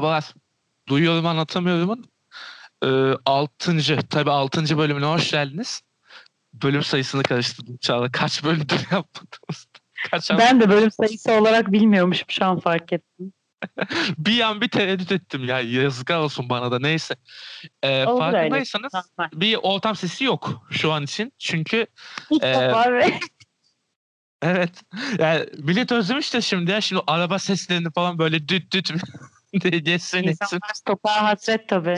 Merhabalar. Duyuyorum anlatamıyorumun. Ee, altıncı, tabii altıncı bölümüne hoş geldiniz. Bölüm sayısını karıştırdım Çağla. Kaç bölümdür yapmadığımız. Kaç Ben de bölüm sayısı olarak bilmiyormuşum şu an fark ettim. bir an bir tereddüt ettim ya. Yazıklar olsun bana da neyse. Ee, Olur öyle. farkındaysanız Normal. bir ortam sesi yok şu an için. Çünkü İlk defa ve evet yani millet özlemiş de şimdi ya. Şimdi araba seslerini falan böyle düt düt geçsin etsin. insanlar sokağa hasret tabii.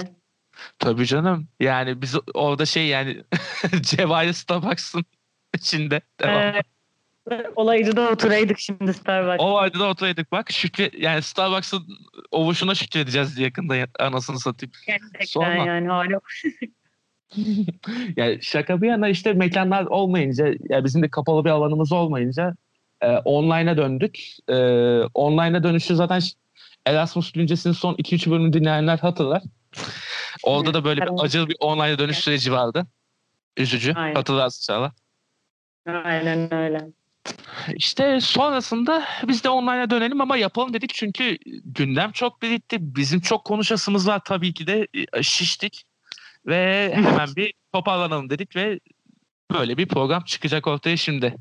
Tabii canım. Yani biz orada şey yani Cevahir Starbucks'ın içinde. Devam. Ee, olaycıda oturaydık şimdi Starbucks. O vardı da oturaydık bak. Şükre, yani Starbucks'ın ovuşuna şükredeceğiz yakında ya- anasını satayım. Gerçekten sorma. yani hala. Yani şaka bir yana işte mekanlar olmayınca ya bizim de kapalı bir alanımız olmayınca e, online'a döndük. E, online'a dönüşü zaten Erasmus Güncesi'nin son 2-3 bölümünü dinleyenler hatırlar. Orada da böyle bir acılı bir online'a dönüş süreci vardı. Üzücü. Aynen. Hatırlarsın Çağla. Aynen öyle. İşte sonrasında biz de online'a dönelim ama yapalım dedik çünkü gündem çok birikti. Bizim çok konuşasımız var tabii ki de e, şiştik ve hemen bir toparlanalım dedik ve böyle bir program çıkacak ortaya şimdi.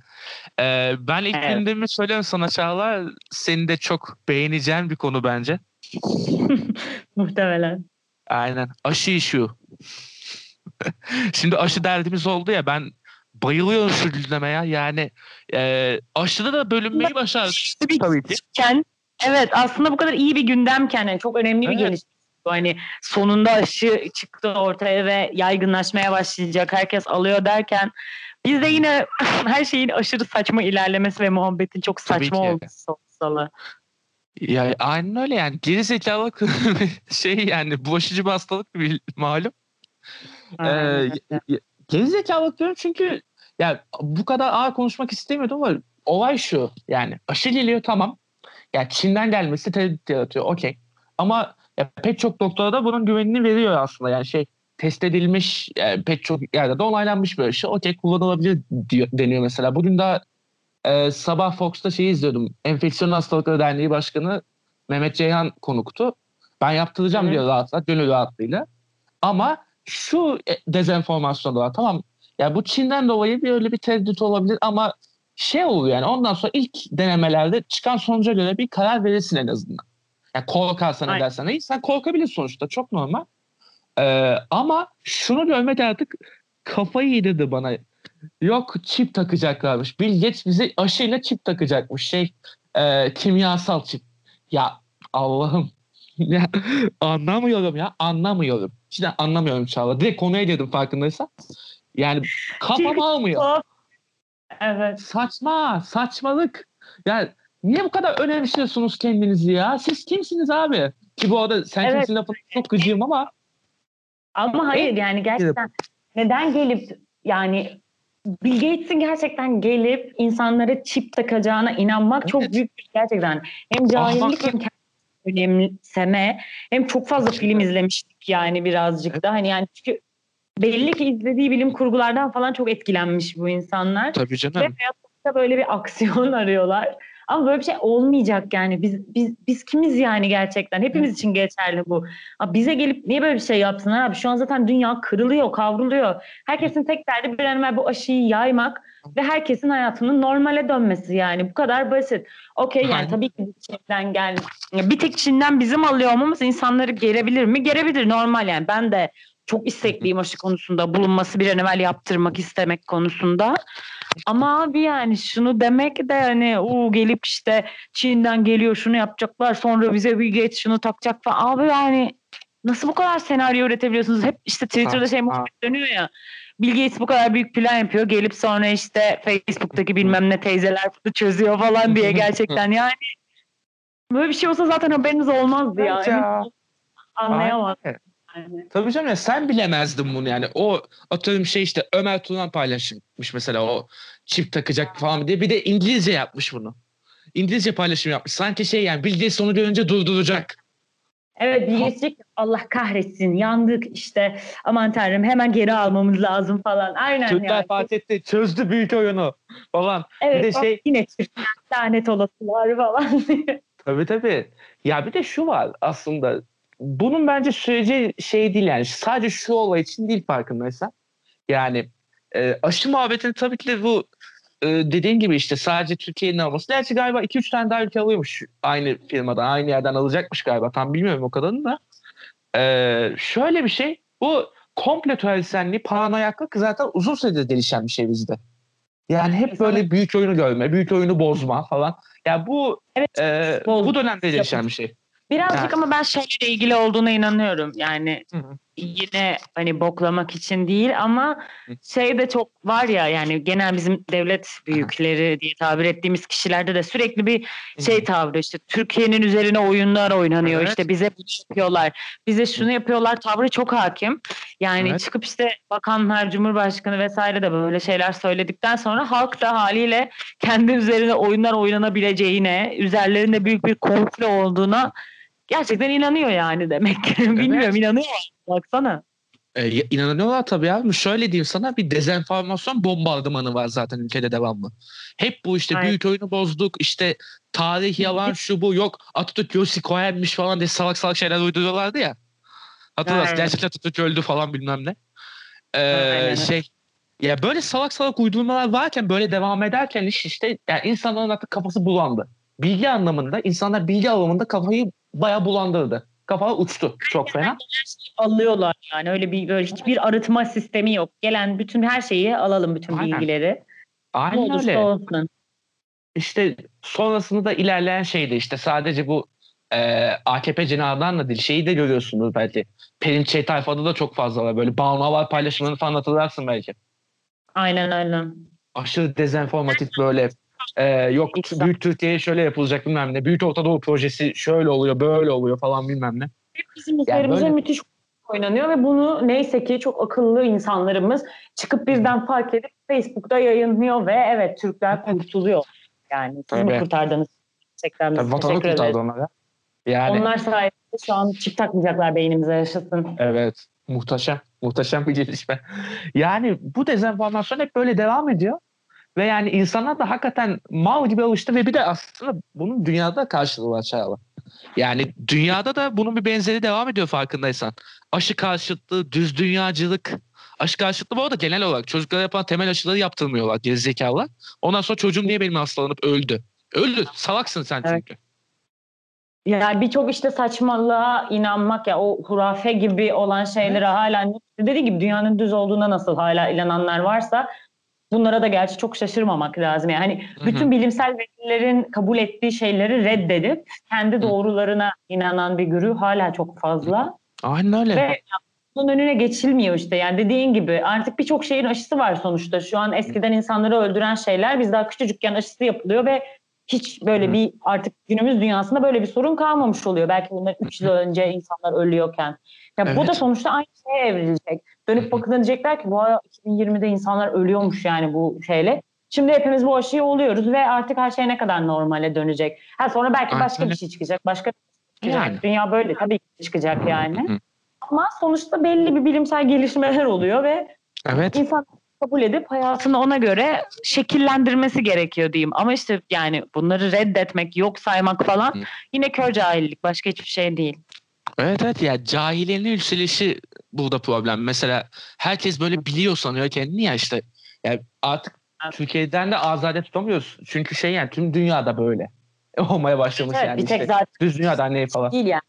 Ee, ben ilk Evet. gündemimi söylüyorum sana Çağla. Senin de çok beğeneceğin bir konu bence. Muhtemelen. Aynen. Aşı işi. Şimdi aşı derdimiz oldu ya ben bayılıyorum şu gündemeye. Yani e, aşıda da bölünmeyi başardık. Tabii, ki. Ken, evet aslında bu kadar iyi bir gündemken yani çok önemli bir Evet. gelişme. Hani sonunda aşı çıktı ortaya ve yaygınlaşmaya başlayacak. Herkes alıyor derken biz de yine her şeyin aşırı saçma ilerlemesi ve muhabbetin çok saçma olması salı. Ya aynen öyle yani. Geri zekalık şey yani bulaşıcı bir hastalık bir malum. Ee, Aynen. geri zekalık diyorum çünkü ya bu kadar ağır konuşmak istemiyordum ama olay şu yani aşı geliyor tamam. Ya Çin'den gelmesi tereddüt yaratıyor okey. Ama ya pek çok doktora da bunun güvenini veriyor aslında yani şey test edilmiş yani pek çok yerde de onaylanmış bir aşı okey kullanılabilir diyor, deniyor mesela. Bugün daha e, sabah Fox'ta şeyi izliyordum. Enfeksiyon Hastalıkları Derneği Başkanı Mehmet Ceyhan konuktu. Ben yaptıracağım Hı. diyor rahatla, gönül rahatlığıyla. Ama şu e, dezenformasyon da var. Tamam ya bu Çin'den dolayı bir öyle bir tereddüt olabilir ama şey oluyor yani ondan sonra ilk denemelerde çıkan sonuca göre bir karar verirsin en azından. Yani korkarsan Aynen. edersen iyi. Sen korkabilirsin sonuçta çok normal. Ee, ama şunu görmek artık kafayı yedirdi bana. Yok çip takacaklarmış. Bill Gates bize aşıyla çip takacakmış. Şey e, kimyasal çip. Ya Allah'ım. Ya, anlamıyorum ya. Anlamıyorum. Cidden anlamıyorum Çağla. Direkt konuya girdim farkındaysan. Yani kafam almıyor. Evet. Saçma. Saçmalık. Yani niye bu kadar önemsiyorsunuz kendinizi ya? Siz kimsiniz abi? Ki bu arada sen Evet. kimsin lafına çok gıcığım ama Ama hayır yani gerçekten neden gelip yani Bill Gates'in gerçekten gelip insanlara çip takacağına inanmak çok Evet. büyük bir gerçekten. Hem cahillik hem önemseme hem çok fazla film izlemiştik yani birazcık da hani yani çünkü belli ki izlediği bilim kurgulardan falan çok etkilenmiş bu insanlar. tabii Ve canım. hayatta böyle bir aksiyon arıyorlar. Ama böyle bir şey olmayacak yani. Biz biz biz kimiz yani gerçekten? Hepimiz için geçerli bu. Abi bize gelip niye böyle bir şey yapsınlar abi? Şu an zaten dünya kırılıyor, kavruluyor. Herkesin tek derdi bir an evvel bu aşıyı yaymak ve herkesin hayatının normale dönmesi yani. Bu kadar basit. Okey yani tabii ki Çin'den gel. Bir tek Çin'den bizim alıyor olmamız insanları gerebilir mi? Gerebilir normal yani. Ben de çok istekliyim aşı konusunda bulunması bir an evvel yaptırmak istemek konusunda. Ama abi yani şunu demek de hani o gelip işte Çin'den geliyor şunu yapacaklar sonra bize bir geç şunu takacak falan. Abi yani nasıl bu kadar senaryo üretebiliyorsunuz? Hep işte Twitter'da şey ha. muhabbet dönüyor ya. Bill Gates bu kadar büyük plan yapıyor. Gelip sonra işte Facebook'taki bilmem ne teyzeler çözüyor falan diye gerçekten yani. Böyle bir şey olsa zaten haberiniz olmazdı ya. Anlayamaz. Aynen. Yani. Tabii canım ya sen bilemezdin bunu yani. O atıyorum şey işte Ömer Turan paylaşmış mesela o çip takacak falan diye. Bir de İngilizce yapmış bunu. İngilizce paylaşım yapmış. Sanki şey yani Bill Gates onu görünce durduracak. Evet ki, Allah kahretsin yandık işte aman tanrım hemen geri almamız lazım falan. Aynen Türkler yani. fark etti. Çözdü büyük oyunu falan. Evet bir de şey- yine Türkler lanet olasılar falan diye. Tabii tabii. Ya bir de şu var aslında. Bunun bence süreci şey değil yani. Sadece şu olay için değil farkındaysan. Yani e, aşı muhabbetini tabii ki de bu e, dediğin gibi işte sadece Türkiye'nin alması. Gerçi galiba 2-3 tane daha ülke alıyormuş aynı firmadan, aynı yerden alacakmış galiba. Tam bilmiyorum o kadarını da. E, şöyle bir şey. Bu komple teorisyenliği, paranoyaklık zaten uzun süredir gelişen bir şey bizde. Yani hep böyle büyük oyunu görme, büyük oyunu bozma falan. Yani bu Evet, e, bu dönemde gelişen bir şey. Birazcık Yani- ama ben şeyle ilgili olduğuna inanıyorum. Yani Hı hı. yine hani boklamak için değil ama Hı. şey de çok var ya yani genel bizim devlet büyükleri diye tabir ettiğimiz kişilerde de sürekli bir şey tavrı işte Türkiye'nin üzerine oyunlar oynanıyor Evet. işte bize bunu yapıyorlar bize şunu yapıyorlar tavrı çok hakim yani Evet. çıkıp işte bakanlar cumhurbaşkanı vesaire de böyle şeyler söyledikten sonra halk da haliyle kendi üzerine oyunlar oynanabileceğine üzerlerinde büyük bir komplo olduğuna gerçekten inanıyor yani demek ki bilmiyorum inanıyorlar baksana. E, inanıyorlar tabii abi. Şöyle diyeyim sana bir dezenformasyon bombardımanı var zaten ülkede devamlı. Hep bu işte Aynen. büyük oyunu bozduk işte tarih yalan şu bu yok Atatürk Yossi Cohen'miş falan diye salak salak şeyler uyduruyorlardı ya. Hatırlarsın Aynen. gerçekten Atatürk öldü falan bilmem ne. Ee, Aynen. şey ya böyle salak salak uydurmalar varken böyle devam ederken iş işte yani insanların artık kafası bulandı. Bilgi anlamında insanlar bilgi alımında kafayı bayağı bulandırdı. Kafa uçtu çok fena. alıyorlar yani öyle bir böyle hiçbir arıtma sistemi yok. Gelen bütün her şeyi alalım bütün Aynen. bilgileri. Ne Aynen olursa öyle. olsun. İşte sonrasında da ilerleyen şeydi işte sadece bu e, AKP cenahından da şeyi de görüyorsunuz belki. Perinçey tayfada da çok fazla var. Böyle Banu Havar paylaşımlarını falan hatırlarsın belki. Aynen öyle. Aşırı dezenformatif böyle e, yok İnsan- Büyük Türkiye'ye şöyle yapılacak bilmem ne. Büyük Orta Doğu projesi şöyle oluyor böyle oluyor falan bilmem ne. Bizim üzerimize böyle- müthiş oynanıyor ve bunu neyse ki çok akıllı insanlarımız çıkıp birden fark edip Facebook'ta yayınlıyor ve evet Türkler kurtuluyor. Yani siz mi kurtardınız? Gerçekten Tabii vatanı kurtardı onlara. Yani Onlar sayesinde şu an çip takmayacaklar beynimize yaşasın. Evet. Muhteşem. Muhteşem bir gelişme. Yani bu dezenformasyon hep böyle devam ediyor. Ve yani insanlar da hakikaten mal gibi alıştı ve bir de aslında bunun dünyada karşılığı var Çağla. Yani dünyada da bunun bir benzeri devam ediyor farkındaysan. Aşı karşıtlığı, düz dünyacılık. Aşı karşıtlığı bu arada genel olarak çocuklara yapılan temel aşıları yaptırmıyorlar gerizekalılar. Ondan sonra çocuğum niye benim hastalanıp öldü? Öldü. Salaksın sen Evet. çünkü. Yani birçok işte saçmalığa inanmak ya o hurafe gibi olan şeylere hala dediği gibi dünyanın düz olduğuna nasıl hala inananlar varsa bunlara da gerçi çok şaşırmamak lazım. Yani hani bütün bilimsel verilerin kabul ettiği şeyleri reddedip kendi doğrularına inanan bir güruh hala çok fazla Aynen öyle. ve bunun önüne geçilmiyor işte. Yani dediğin gibi artık birçok şeyin aşısı var sonuçta. Şu an eskiden insanları öldüren şeyler biz daha küçücükken aşısı yapılıyor ve hiç böyle bir artık günümüz dünyasında böyle bir sorun kalmamış oluyor. Belki bundan 3 yıl önce insanlar ölüyorken. Ya bu Evet. da sonuçta aynı şeye evrilecek. Dönüp bakın diyecekler ki bu ara 2020'de insanlar ölüyormuş yani bu şeyle. Şimdi hepimiz bu aşıyı oluyoruz ve artık her şey ne kadar normale dönecek. Ha sonra belki başka bir şey çıkacak. Başka bir şey çıkacak. Yani. Dünya böyle tabii ki çıkacak yani. Ama sonuçta belli bir bilimsel gelişmeler oluyor ve Evet. insan kabul edip hayatını ona göre şekillendirmesi gerekiyor diyeyim. Ama işte yani bunları reddetmek, yok saymak falan yine kör cahillik. Başka hiçbir şey değil. Evet evet ya cahiliyenin yükselişi burada problem. Mesela herkes böyle biliyor sanıyor kendini ya işte. Yani artık. Türkiye'den de azade tutamıyoruz. Çünkü şey yani tüm dünyada böyle olmaya başlamış Evet, yani bir tek işte. zaten Düz dünyada ne falan. değil yani.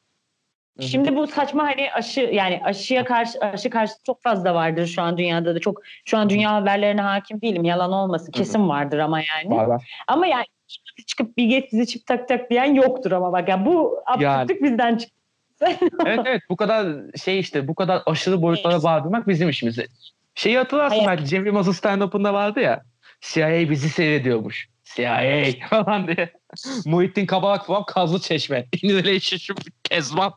Şimdi bu saçma hani aşı yani aşıya karşı aşı karşı çok fazla vardır şu an dünyada da çok şu an dünya haberlerine hakim değilim yalan olmasın kesin vardır ama yani. Var. Ama yani çıkıp bir Gates bize çip takacak diyen yoktur ama bak yani bu absürtlük bizden çıktı. evet evet bu kadar şey işte bu kadar aşırı boyutlara bağırmak bizim işimiz. Şeyi hatırlarsın Hayır. belki Cem Yılmaz'ın stand-up'ında vardı ya. CIA bizi seyrediyormuş. CIA falan diye. Muhittin Kabalak falan Kazlı Çeşme. İndirele şişim Kezban.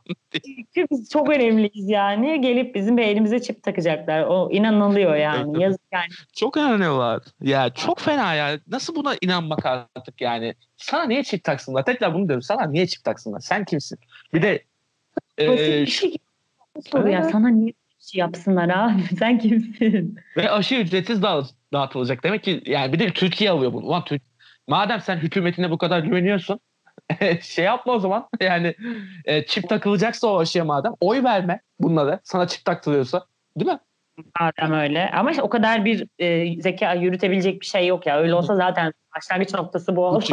Çünkü biz çok önemliyiz yani. Gelip bizim beynimize çip takacaklar. O inanılıyor Evet, yani. evet. Yazık yani. Çok inanıyorlar. Ya çok fena ya. Nasıl buna inanmak artık yani? Sana niye çift taksınlar? Tekrar bunu diyorum. Sana niye çift taksınlar? Sen kimsin? Bir de Basit e, bir şu- şey soru ya. Sana niye bir şey yapsınlar abi? Sen kimsin? ve aşı ücretsiz dağıt, dağıtılacak. Demek ki yani bir de Türkiye alıyor bunu. Ulan Türk, madem sen hükümetine bu kadar güveniyorsun şey yapma o zaman. Yani e, çip takılacaksa o aşıya madem oy verme bunlara. Sana çip taktırıyorsa. Değil mi? Madem öyle. Ama işte o kadar bir e, zeka yürütebilecek bir şey yok ya. Öyle olsa zaten başlangıç noktası bu olmaz.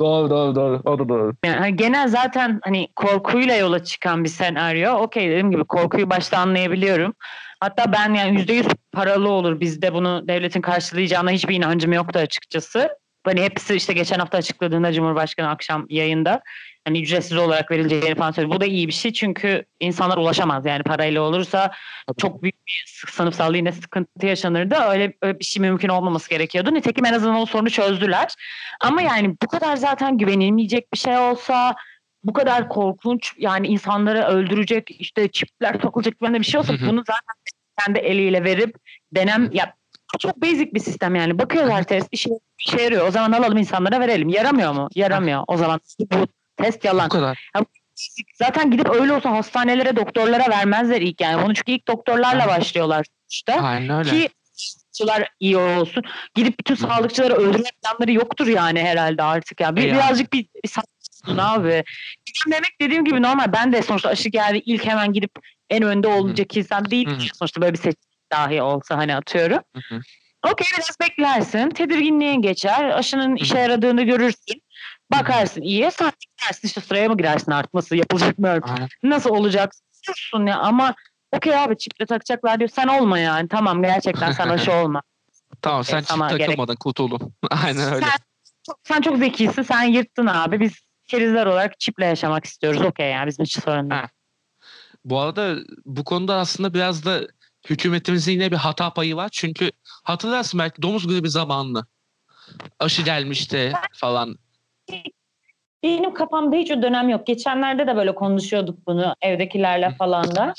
Doğru doğru doğru. O da doğru. Yani hani genel zaten hani korkuyla yola çıkan bir senaryo. Okey dediğim gibi korkuyu başta anlayabiliyorum. Hatta ben yani yüzde yüz paralı olur bizde bunu devletin karşılayacağına hiçbir inancım yoktu açıkçası. Hani hepsi işte geçen hafta açıkladığında Cumhurbaşkanı akşam yayında hani ücretsiz olarak verileceğini falan söyledi. Bu da iyi bir şey çünkü insanlar ulaşamaz yani parayla olursa çok büyük bir sınıfsal yine sıkıntı yaşanırdı. Öyle, öyle bir şey mümkün olmaması gerekiyordu. Nitekim en azından o sorunu çözdüler. Ama yani bu kadar zaten güvenilmeyecek bir şey olsa bu kadar korkunç yani insanları öldürecek işte çipler takılacak falan bir şey olsa bunu zaten kendi eliyle verip denem ya çok basic bir sistem yani. Bakıyorlar test işe, işe yarıyor. O zaman alalım insanlara verelim. Yaramıyor mu? Yaramıyor. O zaman bu test yalan. Bu kadar. Ya, zaten gidip öyle olsa hastanelere doktorlara vermezler ilk yani. Onu çünkü ilk doktorlarla başlıyorlar işte. Aynen öyle. Ki sağlıkçılar iyi olsun. Gidip bütün sağlıkçıları öldürme planları yoktur yani herhalde artık ya. Bir, E birazcık bir, bir saçmalıyorsun abi. Güvenmemek dediğim gibi normal. Ben de sonuçta aşı geldi ilk hemen gidip en önde olacak insan değil. Hı hı. Sonuçta böyle bir seçim dahi olsa hani atıyorum. Hı hı. Okey biraz beklersin. Tedirginliğin geçer. Aşının işe yaradığını görürsün. Bakarsın iyi. Sen gidersin işte sıraya mı girersin artık nasıl yapılacak mı? Aynen. Nasıl olacak? Diyorsun ya ama okey abi çiple takacaklar diyor. Sen olma yani. Tamam gerçekten sen aşı olma. Tamam sen çip Sana gerek- takılmadan kurtuldun. Aynen öyle. Sen sen çok zekisin. Sen yırttın abi. Biz kerizler olarak çiple yaşamak istiyoruz. Okey yani bizim için sorun değil. Ha. Bu arada bu konuda aslında biraz da hükümetimizin yine bir hata payı var. Çünkü hatırlarsın belki domuz gribi zamanlı. Aşı gelmişti falan. Benim kafamda hiç o dönem yok. Geçenlerde de böyle konuşuyorduk bunu evdekilerle falan da.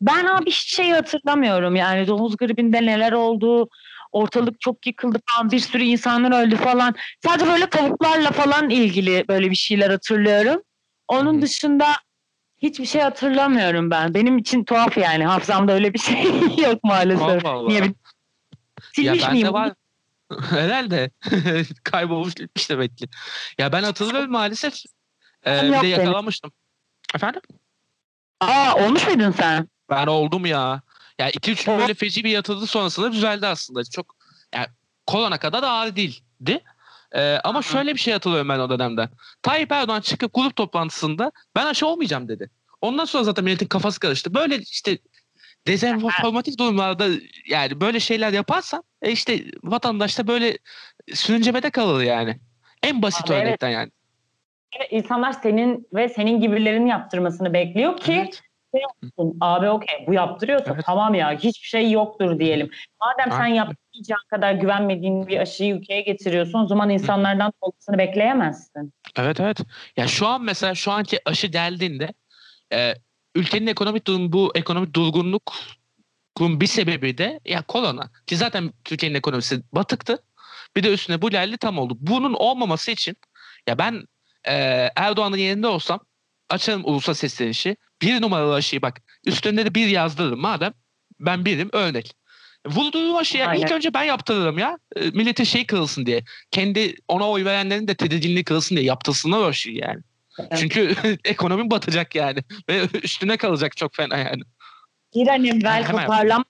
Ben abi hiç şeyi hatırlamıyorum yani domuz gribinde neler oldu, ortalık çok yıkıldı falan, bir sürü insanlar öldü falan. Sadece böyle tavuklarla falan ilgili böyle bir şeyler hatırlıyorum. Onun dışında hiçbir şey hatırlamıyorum ben. Benim için tuhaf yani hafızamda öyle bir şey yok maalesef. Allah Allah. Niye bil- Ya Silmiş miyim? var. Herhalde. Kaybolmuş gitmiş demek ki. Ya ben hatırlıyorum maalesef. Ee, bir de yakalanmıştım. Efendim? Aa olmuş muydun sen? Ben oldum ya. Ya 2-3 gün böyle feci bir yatıldı sonrasında düzeldi aslında. Çok yani korona kadar da ağır değildi. Ee, ama şöyle bir şey hatırlıyorum ben o dönemden. Tayyip Erdoğan çıkıp grup toplantısında ben aşı olmayacağım dedi. Ondan sonra zaten milletin kafası karıştı. Böyle işte dezenformatif durumlarda yani böyle şeyler yaparsan e işte vatandaş da böyle sürüncemede kalır yani. En basit Abi evet. örnekten yani. Evet, İnsanlar senin ve senin gibilerin yaptırmasını bekliyor ki Evet. abi okey bu yaptırıyorsa Evet. tamam ya hiçbir şey yoktur diyelim. Madem sen Aynen. yaptırmayacağın kadar güvenmediğin bir aşıyı ülkeye getiriyorsun o zaman insanlardan olmasını bekleyemezsin. Evet evet. Ya şu an mesela şu anki aşı geldiğinde e, ülkenin ekonomik durum bu ekonomik durgunluk bir sebebi de ya korona. Ki zaten Türkiye'nin ekonomisi batıktı. Bir de üstüne bu geldi tam oldu. Bunun olmaması için ya ben e, Erdoğan'ın yerinde olsam açarım ulusal seslenişi. Bir numaralı aşıyı bak üstünde de bir yazdırırım madem ben birim örnek. Vurduğum aşıya ilk Aynen. önce ben yaptırırım ya. E, milletin şey kırılsın diye. Kendi ona oy verenlerin de tedirginliği kırılsın diye yaptırsınlar o aşıyı yani. Evet. Çünkü ekonomi batacak yani. Ve üstüne kalacak çok fena yani. Bir an evvel Hemen. toparlan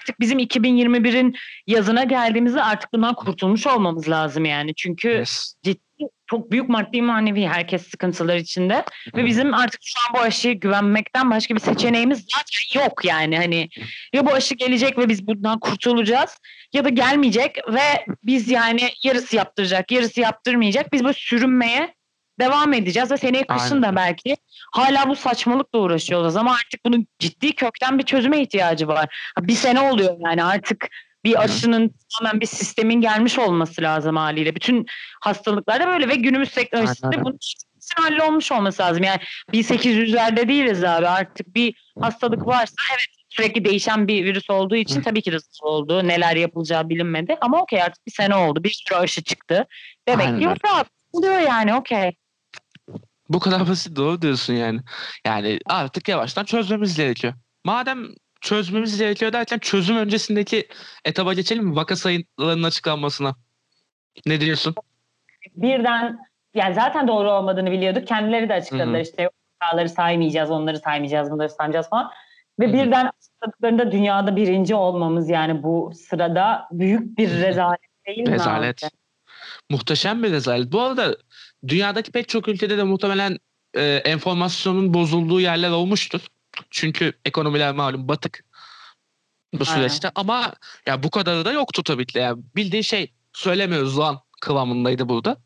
artık bizim 2021'in yazına geldiğimizde artık bundan kurtulmuş olmamız lazım yani. Çünkü Yes. ciddi çok büyük maddi manevi herkes sıkıntılar içinde ve bizim artık şu an bu aşıya güvenmekten başka bir seçeneğimiz zaten yok yani hani ya bu aşı gelecek ve biz bundan kurtulacağız ya da gelmeyecek ve biz yani yarısı yaptıracak yarısı yaptırmayacak biz böyle sürünmeye devam edeceğiz ve seneye kışın Aynen. da belki hala bu saçmalıkla uğraşıyoruz ama artık bunun ciddi kökten bir çözüme ihtiyacı var. Bir sene oluyor yani artık bir aşının tamamen bir sistemin gelmiş olması lazım haliyle. Bütün hastalıklarda böyle ve günümüz teknolojisinde bunun kesin hallolmuş olması lazım. Yani 1800'lerde değiliz abi artık bir hastalık varsa evet sürekli değişen bir virüs olduğu için tabii ki riskli oldu. Neler yapılacağı bilinmedi ama okey artık bir sene oldu. Bir sürü aşı çıktı. Demek Aynen ki abi. Oluyor yani okey. Bu kadar basit doğru diyorsun yani. Yani artık yavaştan çözmemiz gerekiyor. Madem çözmemiz gerekiyor derken çözüm öncesindeki etaba geçelim mi? Vaka sayılarının açıklanmasına. Ne diyorsun? birden yani zaten doğru olmadığını biliyorduk. Kendileri de açıkladılar Hı-hı. işte vakaları saymayacağız, onları saymayacağız, bunları saymayacağız falan. Ve Hı-hı. birden açıkladıklarında dünyada birinci olmamız yani bu sırada büyük bir rezalet değil mi? Rezalet. Muhteşem bir rezalet. Bu arada dünyadaki pek çok ülkede de muhtemelen e, enformasyonun bozulduğu yerler olmuştur. Çünkü ekonomiler malum batık bu süreçte Aynen. ama ya bu kadarı da yoktu tabii ki. Yani bildiği şey söylemiyoruz lan kıvamındaydı burada.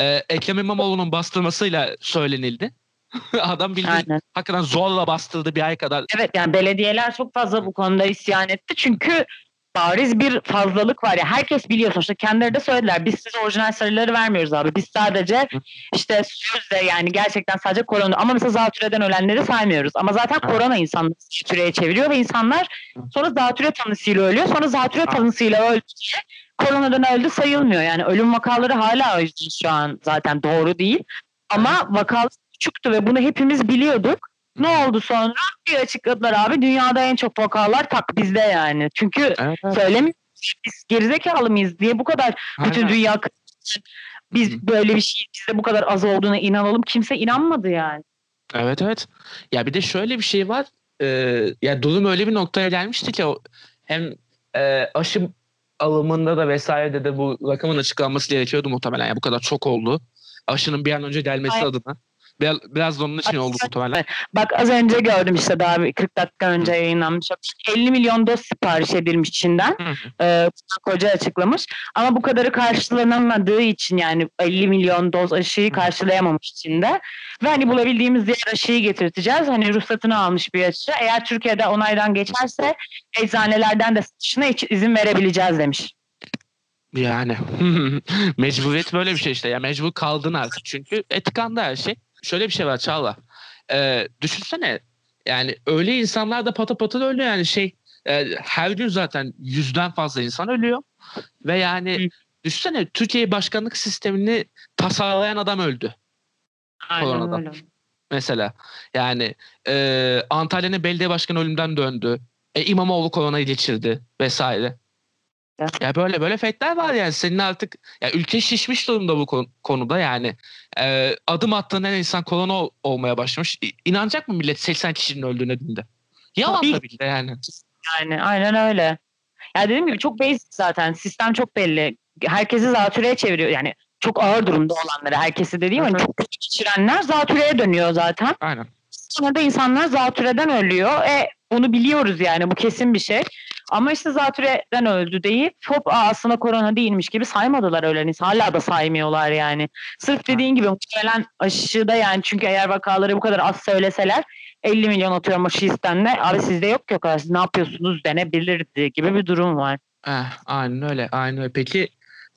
Ee, Ekrem İmamoğlu'nun bastırmasıyla söylenildi. Adam bildiğin Aynen. hakikaten zorla bastırdı bir ay kadar. Evet yani belediyeler çok fazla bu konuda isyan etti. Çünkü bariz bir fazlalık var ya herkes biliyor sonuçta. Kendileri de söylediler biz size orijinal sayıları vermiyoruz abi. Biz sadece işte sözle yani gerçekten sadece korona ama mesela zatürreden ölenleri saymıyoruz. Ama zaten korona insanları zatürreye çeviriyor ve insanlar sonra zatürre tanısıyla ölüyor sonra zatürre tanısıyla öldü diye koronadan öldü sayılmıyor. Yani ölüm vakaları hala şu an zaten doğru değil. Ama vakalar küçüktü ve bunu hepimiz biliyorduk ne oldu sonra? Bir açıkladılar abi dünyada en çok vakalar tak bizde yani. Çünkü evet, söylemiyoruz. Biz gerizekalı mıyız diye bu kadar Aynen. bütün dünya biz böyle bir şey bizde bu kadar az olduğuna inanalım. Kimse inanmadı yani. Evet evet. Ya bir de şöyle bir şey var. Ee, ya durum öyle bir noktaya gelmişti ki hem e, aşı alımında da vesairede de bu rakamın açıklanması gerekiyordu muhtemelen. Yani bu kadar çok oldu. Aşının bir an önce gelmesi Aynen. adına. Biraz, biraz da onun için oldu muhtemelen. Bak az önce gördüm işte daha 40 dakika önce yayınlanmış. 50 milyon doz sipariş edilmiş Çin'den. Ee, koca açıklamış. Ama bu kadarı karşılanamadığı için yani 50 milyon doz aşıyı karşılayamamış Çin'de. Ve hani bulabildiğimiz diğer aşıyı getirteceğiz. Hani ruhsatını almış bir aşı. Eğer Türkiye'de onaydan geçerse eczanelerden de satışına izin verebileceğiz demiş. Yani mecburiyet böyle bir şey işte. Ya mecbur kaldın artık çünkü etikanda her şey şöyle bir şey var Çağla. Ee, düşünsene yani öyle insanlar da pata pata ölüyor yani şey e, her gün zaten yüzden fazla insan ölüyor ve yani Hı. düşünsene Türkiye başkanlık sistemini tasarlayan adam öldü. Aynen koronadan. öyle. Mesela yani e, Antalya'nın belediye başkanı ölümden döndü. E, İmamoğlu koronayı geçirdi vesaire. Ya böyle böyle fetler var yani senin artık ya ülke şişmiş durumda bu konuda yani. Ee, adım attığın her insan korona olmaya başlamış. İnanacak mı millet 80 kişinin öldüğüne dinde? Yalan tabii, de yani. Yani aynen öyle. Ya dediğim gibi çok basic zaten. Sistem çok belli. Herkesi zatürreye çeviriyor. Yani çok ağır durumda olanları herkesi dediğim hani çok kötü geçirenler zatürreye dönüyor zaten. Aynen. Sonra da insanlar zatürreden ölüyor. E bunu biliyoruz yani bu kesin bir şey. Ama işte zatürreden öldü deyip hop aslında korona değilmiş gibi saymadılar ölen. Hala da saymıyorlar yani. Sırf dediğin gibi muhtemelen aşıda yani çünkü eğer vakaları bu kadar az söyleseler 50 milyon atıyorum aşı istenme. Abi sizde yok yok siz ne yapıyorsunuz denebilirdi gibi bir durum var. Eh, aynen öyle aynen öyle. Peki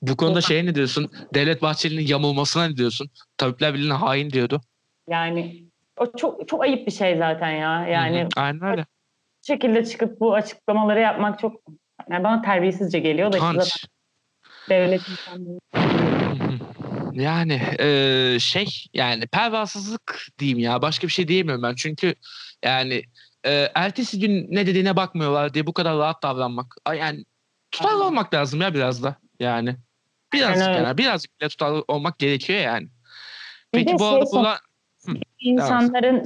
bu konuda şey ne diyorsun? Devlet Bahçeli'nin yamulmasına ne diyorsun? Tabipler Birliği'ne hain diyordu. Yani o çok çok ayıp bir şey zaten ya. Yani Hı-hı, aynen öyle şekilde çıkıp bu açıklamaları yapmak çok yani bana terbiyesizce geliyor da Tanç. devlet yani e, şey yani pervasızlık diyeyim ya başka bir şey diyemiyorum ben. Çünkü yani e, ertesi gün ne dediğine bakmıyorlar diye bu kadar rahat davranmak. Yani tutarlı olmak lazım ya biraz da yani. Birazcık yani, yani birazcık bile tutarlı olmak gerekiyor yani. Peki bu şey arada buna insanların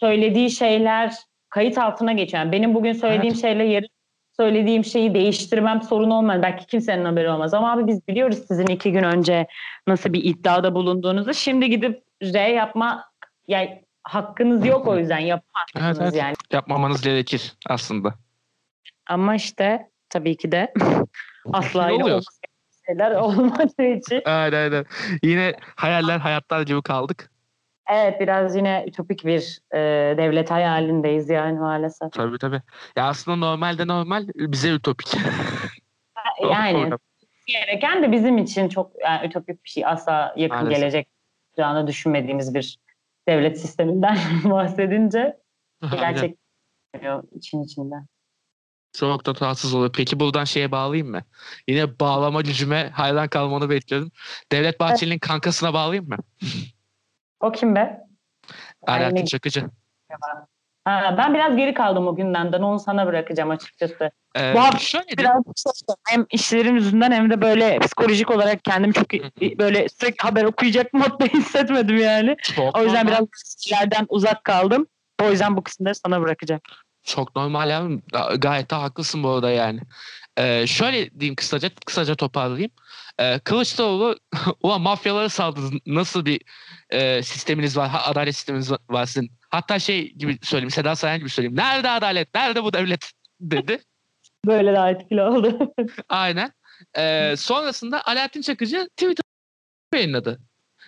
söylediği şeyler kayıt altına. Yani benim bugün söylediğim evet. şeyle yarın söylediğim şeyi değiştirmem sorun olmaz. Belki kimsenin haberi olmaz. Ama abi biz biliyoruz sizin iki gün önce nasıl bir iddiada bulunduğunuzu. Şimdi gidip R yapma yani hakkınız yok o yüzden yapamazsınız evet, evet. yani. Yapmamanız gerekir aslında. Ama işte tabii ki de asla öyle şeyler olmadığı için. Aynen aynen. Yine hayaller hayatlar gibi kaldık. Evet biraz yine ütopik bir e, devlet hayalindeyiz yani maalesef. Tabii tabii. Ya aslında normalde normal bize ütopik. yani gereken de bizim için çok yani ütopik bir şey. Asla yakın maalesef. gelecek olacağını düşünmediğimiz bir devlet sisteminden bahsedince gerçek için içinde. Çok da tatsız oluyor. Peki buradan şeye bağlayayım mı? Yine bağlama gücüme hayran kalmanı bekliyorum. Devlet Bahçeli'nin evet. kankasına bağlayayım mı? O kim be? Alaaddin Çakıcı. Ha, ben biraz geri kaldım o gündemden. Onu sana bırakacağım açıkçası. Ee, Bu hafta şöyle Biraz hem işlerim yüzünden hem de böyle psikolojik olarak kendim çok böyle sürekli haber okuyacak modda hissetmedim yani. çok O yüzden normal. biraz şeylerden uzak kaldım. O yüzden bu kısımları sana bırakacağım. Çok normal ya. Gayet de haklısın bu arada yani. Ee, şöyle diyeyim kısaca, kısaca toparlayayım. Ee, Kılıçdaroğlu ulan mafyalara saldırdı. Nasıl bir e, sisteminiz var? Ha, adalet sisteminiz var- sizin. Hatta şey gibi söyleyeyim. Seda Sayan gibi söyleyeyim. Nerede adalet? Nerede bu devlet? dedi. Böyle daha etkili oldu. Aynen. Ee, sonrasında Alaaddin Çakıcı Twitter yayınladı.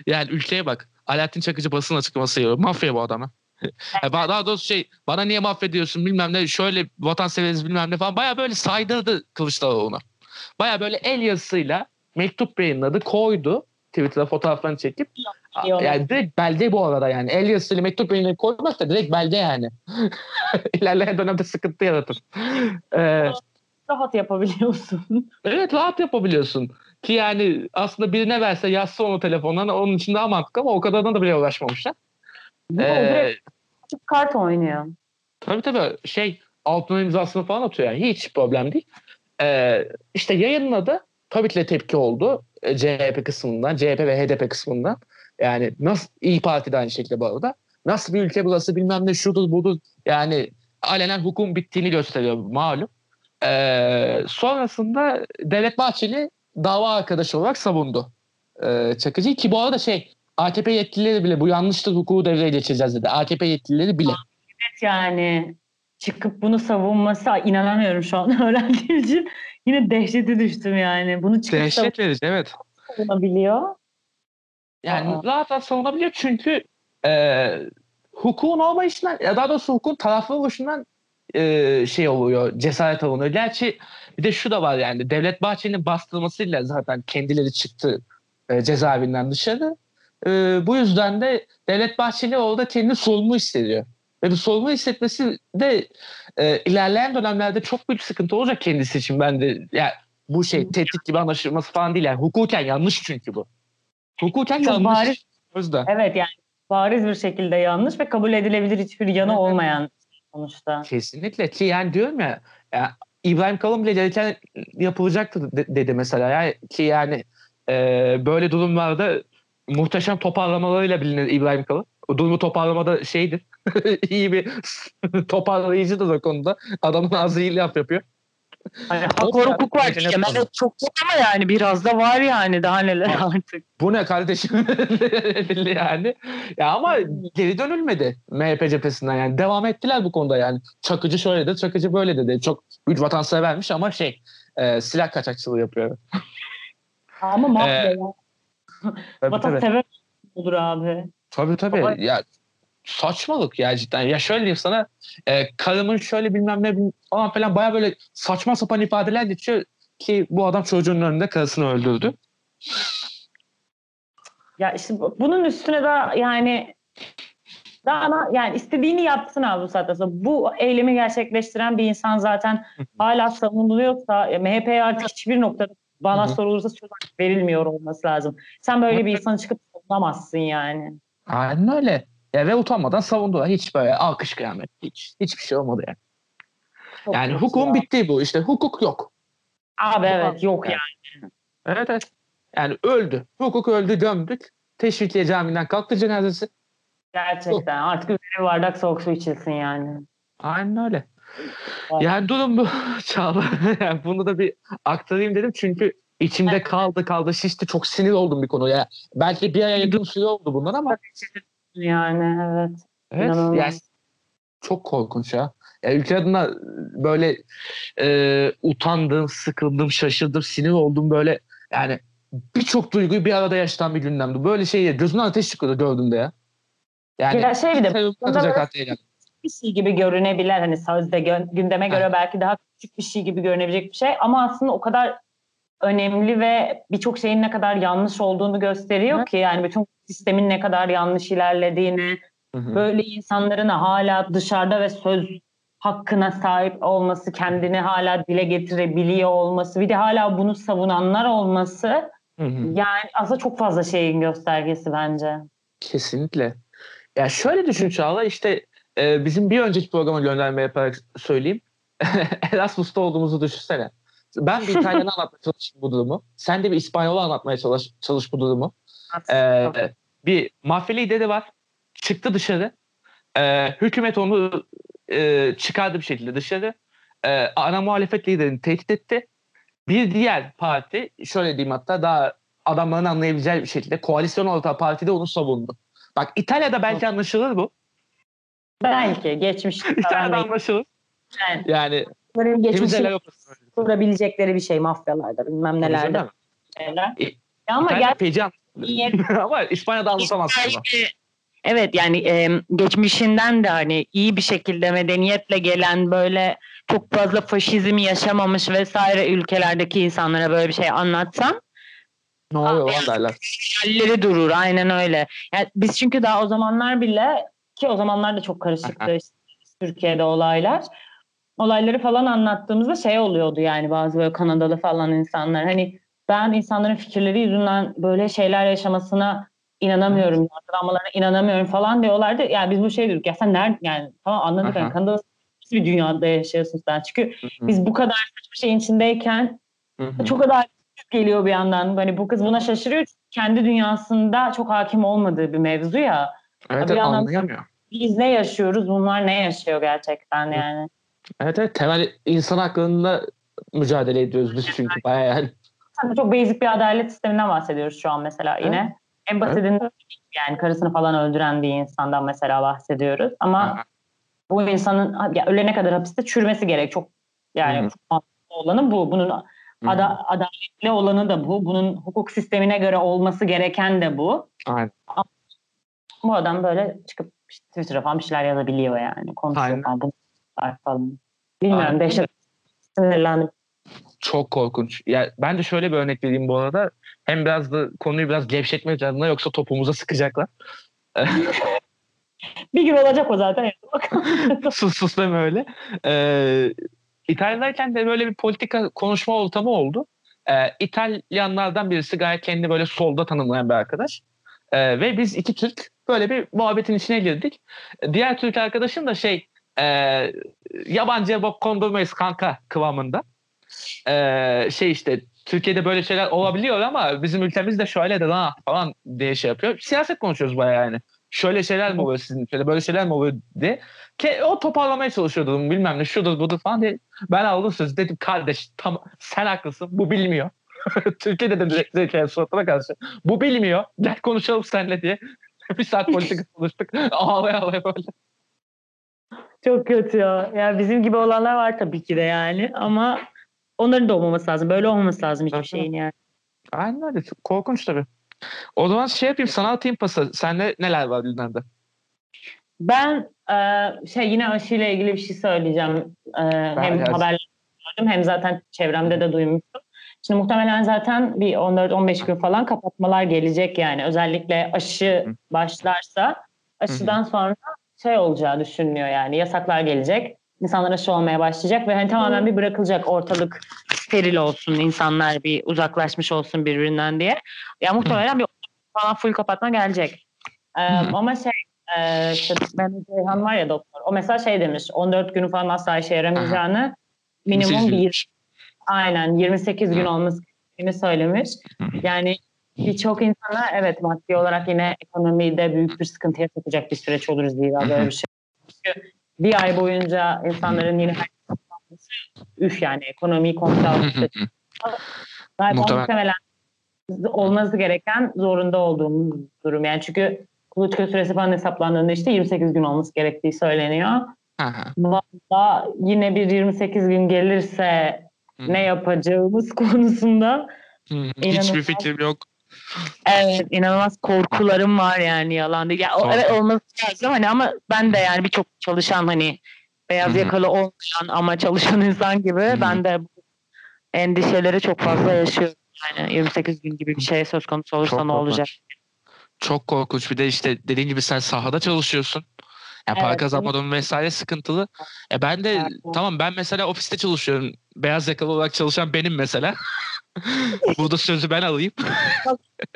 Yani ülkeye bak. Alaaddin Çakıcı basın açıklaması yapıyor. Mafya bu adamı. Daha doğrusu şey bana niye mahvediyorsun bilmem ne şöyle vatanseveriz bilmem ne falan baya böyle saydırdı Kılıçdaroğlu'na. Baya böyle el yazısıyla mektup yayınladı koydu Twitter'a fotoğraflarını çekip yani direkt belge bu arada yani el yazısıyla mektup yayınlayıp koymak da direkt belge yani. İlerleyen dönemde sıkıntı yaratır. Ee, Rahat yapabiliyorsun. Evet rahat yapabiliyorsun. Ki yani aslında birine verse yazsa onu telefondan onun için daha mantıklı ama o kadarına da bile uğraşmamışlar. Ee, direkt kart oynuyor. tabii tabii şey altına imzasını falan atıyor yani hiç problem değil. Ee, işte yayınladı. Tabii tepki oldu. e, CHP kısmından, CHP ve HDP kısmından. Yani nasıl İyi Parti de aynı şekilde bu arada. Nasıl bir ülke burası bilmem ne şudur budur. Yani alenen hukukun bittiğini gösteriyor malum. Ee, sonrasında Devlet Bahçeli dava arkadaşı olarak savundu. Ee, Çakıcı'yı ki bu arada şey AKP yetkilileri bile bu yanlıştır hukuku devreye geçireceğiz dedi. AKP yetkilileri bile. Evet yani çıkıp bunu savunması inanamıyorum şu an öğrendiğim için. Yine dehşete düştüm yani. Bunu çıkıp Dehşet verici evet. savunabiliyor. Yani Aa. rahat rahat savunabiliyor çünkü e, hukukun olmayışından ya daha doğrusu hukukun taraflı oluşundan e, şey oluyor cesaret alınıyor. Gerçi bir de şu da var yani Devlet Bahçeli'nin bastırmasıyla zaten kendileri çıktı e, cezaevinden dışarı. E, bu yüzden de Devlet Bahçeli orada kendini sorumlu hissediyor. Ve bu hissetmesi de e, ilerleyen dönemlerde çok büyük sıkıntı olacak kendisi için ben de. Yani bu şey tehdit gibi anlaşılması falan değil. Yani hukuken yanlış çünkü bu. Hukuken Çok yanlış. bariz. Yüzden. Evet yani bariz bir şekilde yanlış ve kabul edilebilir hiçbir yanı Evet. olmayan sonuçta. Kesinlikle ki yani diyorum ya, ya İbrahim Kalın bile gereken yapılacaktı de- dedi mesela ya ki yani e, böyle durumlarda muhteşem toparlamalarıyla bilinir İbrahim Kalın. O durumu toparlamada şeydir. iyi bir toparlayıcıdır o konuda. Adamın ağzı iyi laf yapıyor. Hani hak var yani, hukuk var. fazla. çok yok ama yani biraz da var yani daha neler artık. Bu ne kardeşim yani. Ya ama geri dönülmedi MHP cephesinden yani. Devam ettiler bu konuda yani. Çakıcı şöyle dedi, Çakıcı böyle dedi. Çok büyük vatansevermiş ama şey e, silah kaçakçılığı yapıyor. Ama mafya Ee, ya. Vatansever olur abi. Tabii tabii. Ama- Ya saçmalık ya cidden. Ya şöyle diyeyim sana e, karımın şöyle bilmem ne falan falan baya böyle saçma sapan ifadeler geçiyor ki bu adam çocuğun önünde karısını öldürdü. Ya işte bu- bunun üstüne de yani daha da- yani istediğini yapsın abi bu. Bu eylemi gerçekleştiren bir insan zaten hala savunuluyorsa MHP'ye artık hiçbir noktada bana sorulursa söz verilmiyor olması lazım. Sen böyle bir insanı çıkıp savunamazsın yani. Aynen öyle. Ya ve utanmadan savundular. Hiç böyle alkış kıyamet. Hiç, hiçbir şey olmadı yani. Çok Yani hukukun ya. bittiği bu. İşte hukuk yok. Abi evet Hukuk- yok Yani. yani. Evet evet. Yani öldü. Hukuk öldü gömdük. Teşvikiye Camii'nden kalktı cenazesi. Gerçekten artık üzerine bir bardak soğuk su içilsin yani. Aynen öyle. Evet. Yani durum bu Çağla. yani bunu da bir aktarayım dedim çünkü içimde kaldı kaldı şişti. Çok sinir oldum bir konuya. Belki bir aya yakın süre oldu bundan ama Yani evet. evet İnanılmaz. yani çok korkunç ya. ya ülke adına böyle e, utandım, sıkıldım, şaşırdım, sinir oldum böyle yani birçok duyguyu bir arada yaşatan bir gündemdi. Böyle şey gözümden ateş çıkıyordu gördüğümde ya. Yani Ya şey bir de bunda yani. bir şey gibi görünebilir. Hani sözde gündeme göre Evet. belki daha küçük bir şey gibi görünebilecek bir şey ama aslında o kadar önemli ve birçok şeyin ne kadar yanlış olduğunu gösteriyor Evet. ki yani bütün sistemin ne kadar yanlış ilerlediğini, Hı hı. böyle insanların hala dışarıda ve söz hakkına sahip olması, kendini hala dile getirebiliyor olması, bir de hala bunu savunanlar olması Hı hı. yani aslında çok fazla şeyin göstergesi bence. Kesinlikle. Ya şöyle düşün Çağla işte e, bizim bir önceki programa gönderme yaparak söyleyeyim. Erasmus'ta olduğumuzu düşünsene. Ben bir İtalyan'a anlatmaya çalış bu durumu. Sen de bir İspanyol'a anlatmaya çalış, çalış bu durumu. Ee, bir mafya lideri var. Çıktı dışarı. Ee, hükümet onu e, çıkardı bir şekilde dışarı. Ee, ana muhalefet liderini tehdit etti. Bir diğer parti, şöyle diyeyim hatta daha adamların anlayabileceği bir şekilde koalisyon ortağı partide onu savundu. Bak İtalya'da belki anlaşılır bu. Belki geçmiş. İtalya'da anlaşılır. Yani, yani Bunların kurabilecekleri bir şey mafyalarda bilmem nelerde. E, ama gerçekten ama İspanya'da anlatamazsın. Evet yani e, geçmişinden de hani iyi bir şekilde medeniyetle gelen böyle çok fazla faşizm yaşamamış vesaire ülkelerdeki insanlara böyle bir şey anlatsan ne oluyor lan derler. Halleri durur aynen öyle. Yani biz çünkü daha o zamanlar bile ki o zamanlar da çok karışıktı işte, Türkiye'de olaylar. Olayları falan anlattığımızda şey oluyordu yani bazı böyle Kanadalı falan insanlar hani ben insanların fikirleri yüzünden böyle şeyler yaşamasına inanamıyorum, yargılanmalarına inanamıyorum falan diyorlardı. Yani biz bu şey diyorduk ya sen nerede yani tamam anladık yani Kanada bir dünyada yaşıyorsun sen. Çünkü biz bu kadar saçma şeyin içindeyken çok kadar geliyor bir yandan. Hani bu kız buna şaşırıyor. Kendi dünyasında çok hakim olmadığı bir mevzu ya. Evet, bir anlayamıyor. Biz ne yaşıyoruz, bunlar ne yaşıyor gerçekten yani. Evet evet temel insan haklarında mücadele ediyoruz biz çünkü bayağı yani. Çok basic bir adalet sisteminden bahsediyoruz şu an mesela yine. Evet. En basitinden evet. yani karısını falan öldüren bir insandan mesela bahsediyoruz. Ama Aha. bu insanın ya ölene kadar hapiste çürümesi gerek. Çok yani çok olanı bu. Bunun ada, adaletli olanı da bu. Bunun hukuk sistemine göre olması gereken de bu. Aynen. Ama bu adam böyle çıkıp işte Twitter'a falan bir şeyler yazabiliyor yani. Konuşuyor Aynen. falan. Bunu falan. Bilmiyorum Aynen. dehşet. Sinirlendim. Çok korkunç. Ya ben de şöyle bir örnek vereyim bu arada. Hem biraz da konuyu biraz gevşetmek adına yoksa topumuza sıkacaklar. bir gün olacak o zaten. sus sus deme öyle. Ee, İtalya'dayken de böyle bir politika konuşma ortamı oldu. Ee, İtalyanlardan birisi gayet kendini böyle solda tanımlayan bir arkadaş. Ee, ve biz iki Türk böyle bir muhabbetin içine girdik. Diğer Türk arkadaşım da şey e, yabancıya bok kondurmayız kanka kıvamında. E, şey işte Türkiye'de böyle şeyler olabiliyor ama bizim ülkemizde şöyle de ha falan diye şey yapıyor. Siyaset konuşuyoruz bayağı yani. Şöyle şeyler mi oluyor sizin ülkede böyle şeyler mi oluyor diye. Ke, o toparlamaya çalışıyordu bilmem ne şudur budur falan diye. Ben aldım sözü dedim kardeş tam sen haklısın bu bilmiyor. Türkiye'de de direkt direkt suratına karşı. Bu bilmiyor. Gel konuşalım seninle diye. bir saat politika konuştuk. Ağlaya ağlaya böyle. Çok kötü ya. Yani bizim gibi olanlar var tabii ki de yani ama onların da olmaması lazım. Böyle olmaması lazım hiçbir şeyin yani. Aynen öyle. Çok korkunç tabii. O zaman şey yapayım sana atayım pası. Sende neler var gündemde? Ben e, şey yine aşıyla ilgili bir şey söyleyeceğim. E, hem haberler gördüm hem zaten çevremde de duymuştum. Şimdi muhtemelen zaten bir 14-15 gün falan kapatmalar gelecek yani. Özellikle aşı başlarsa aşıdan sonra şey olacağı düşünülüyor yani yasaklar gelecek. İnsanlar aşı olmaya başlayacak ve hani tamamen bir bırakılacak ortalık steril olsun, insanlar bir uzaklaşmış olsun birbirinden diye. Ya muhtemelen bir falan full kapatma gelecek. Ee, ama şey e, işte ben Ceyhan var ya doktor. O mesela şey demiş 14 günü falan asla işe yaramayacağını minimum bir aynen 28 gün olması gerektiğini söylemiş. Yani birçok insana evet maddi olarak yine ekonomide büyük bir sıkıntıya sokacak bir süreç olur zira böyle bir şey. Çünkü bir ay boyunca insanların yine üf yani ekonomiyi kontrol altında muhtemelen olması gereken zorunda olduğumuz durum. Yani çünkü kuluçka süresi falan hesaplandığında işte 28 gün olması gerektiği söyleniyor. Valla yine bir 28 gün gelirse ne yapacağımız konusunda hiçbir fikrim yok. Evet inanılmaz korkularım var yani yalan değil. Yani, o, evet olması lazım hani ama ben de yani birçok çalışan hani beyaz yakalı olmayan ama çalışan insan gibi Hı-hı. ben de bu endişeleri çok fazla yaşıyorum. Yani 28 gün gibi bir şey söz konusu olursa çok ne olacak? Çok korkunç. Bir de işte dediğin gibi sen sahada çalışıyorsun. Yani evet, para kazanmadım vesaire sıkıntılı. E ben de evet. tamam ben mesela ofiste çalışıyorum. Beyaz yakalı olarak çalışan benim mesela. Burada sözü ben alayım.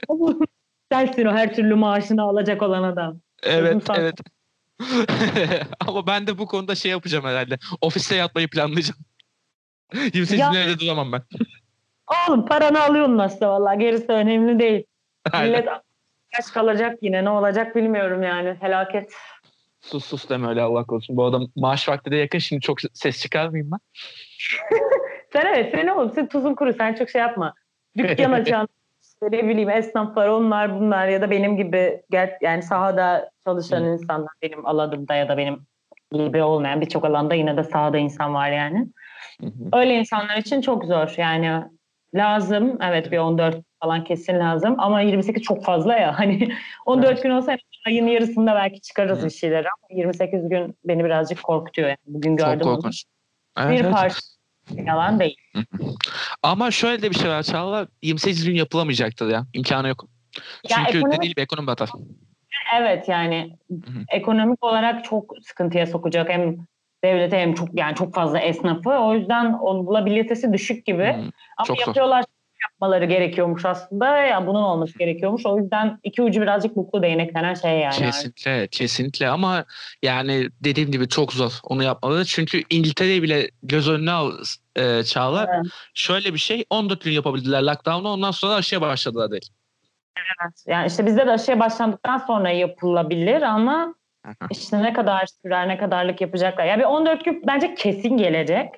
Sensin o her türlü maaşını alacak olan adam. Evet evet. Ama ben de bu konuda şey yapacağım herhalde. Ofiste yatmayı planlayacağım. 28 Ya- gün evde duramam ben. Oğlum paranı alıyorsun aslında valla. Gerisi önemli değil. Aynen. Millet kaç kalacak yine ne olacak bilmiyorum yani. Felaket. Sus sus deme öyle Allah korusun. Bu adam maaş vakti de yakın şimdi çok ses çıkarmayayım ben. Sen evet sen oğlum sen tuzun kuru sen çok şey yapma. Dükkan açan işte ne bileyim esnaflar onlar bunlar ya da benim gibi gel, yani sahada çalışan Hı. insanlar benim alanımda ya da benim gibi olmayan birçok alanda yine de sahada insan var yani. Hı hı. Öyle insanlar için çok zor yani lazım evet bir 14 falan kesin lazım ama 28 çok fazla ya hani 14 gün olsa ayın yarısında belki çıkarız Hı. bir şeyler ama 28 gün beni birazcık korkutuyor yani bugün Çok gördüm onu. korkunç. Evet, Bir evet. parça yalan değil. Ama şöyle de bir şey var Çağla. 28 gün yapılamayacaktır ya. İmkanı yok. Ya Çünkü ekonomik- dediğim gibi ekonomi batar. Evet yani hı. ekonomik olarak çok sıkıntıya sokacak hem devlete hem çok yani çok fazla esnafı. O yüzden onun bulabilitesi düşük gibi. Hı, Ama çok yapıyorlar yapmaları gerekiyormuş aslında. Ya bunun olması gerekiyormuş. O yüzden iki ucu birazcık buklu değnek denen şey yani. Kesinlikle, kesinlikle ama yani dediğim gibi çok zor onu yapmaları. Çünkü İngiltere'yi bile göz önüne al e, Çağla. Evet. Şöyle bir şey 14 gün yapabildiler lockdown'u ondan sonra aşıya başladılar değil. Evet. Yani işte bizde de aşıya başlandıktan sonra yapılabilir ama işte ne kadar sürer, ne kadarlık yapacaklar. Ya bir 14 gün bence kesin gelecek.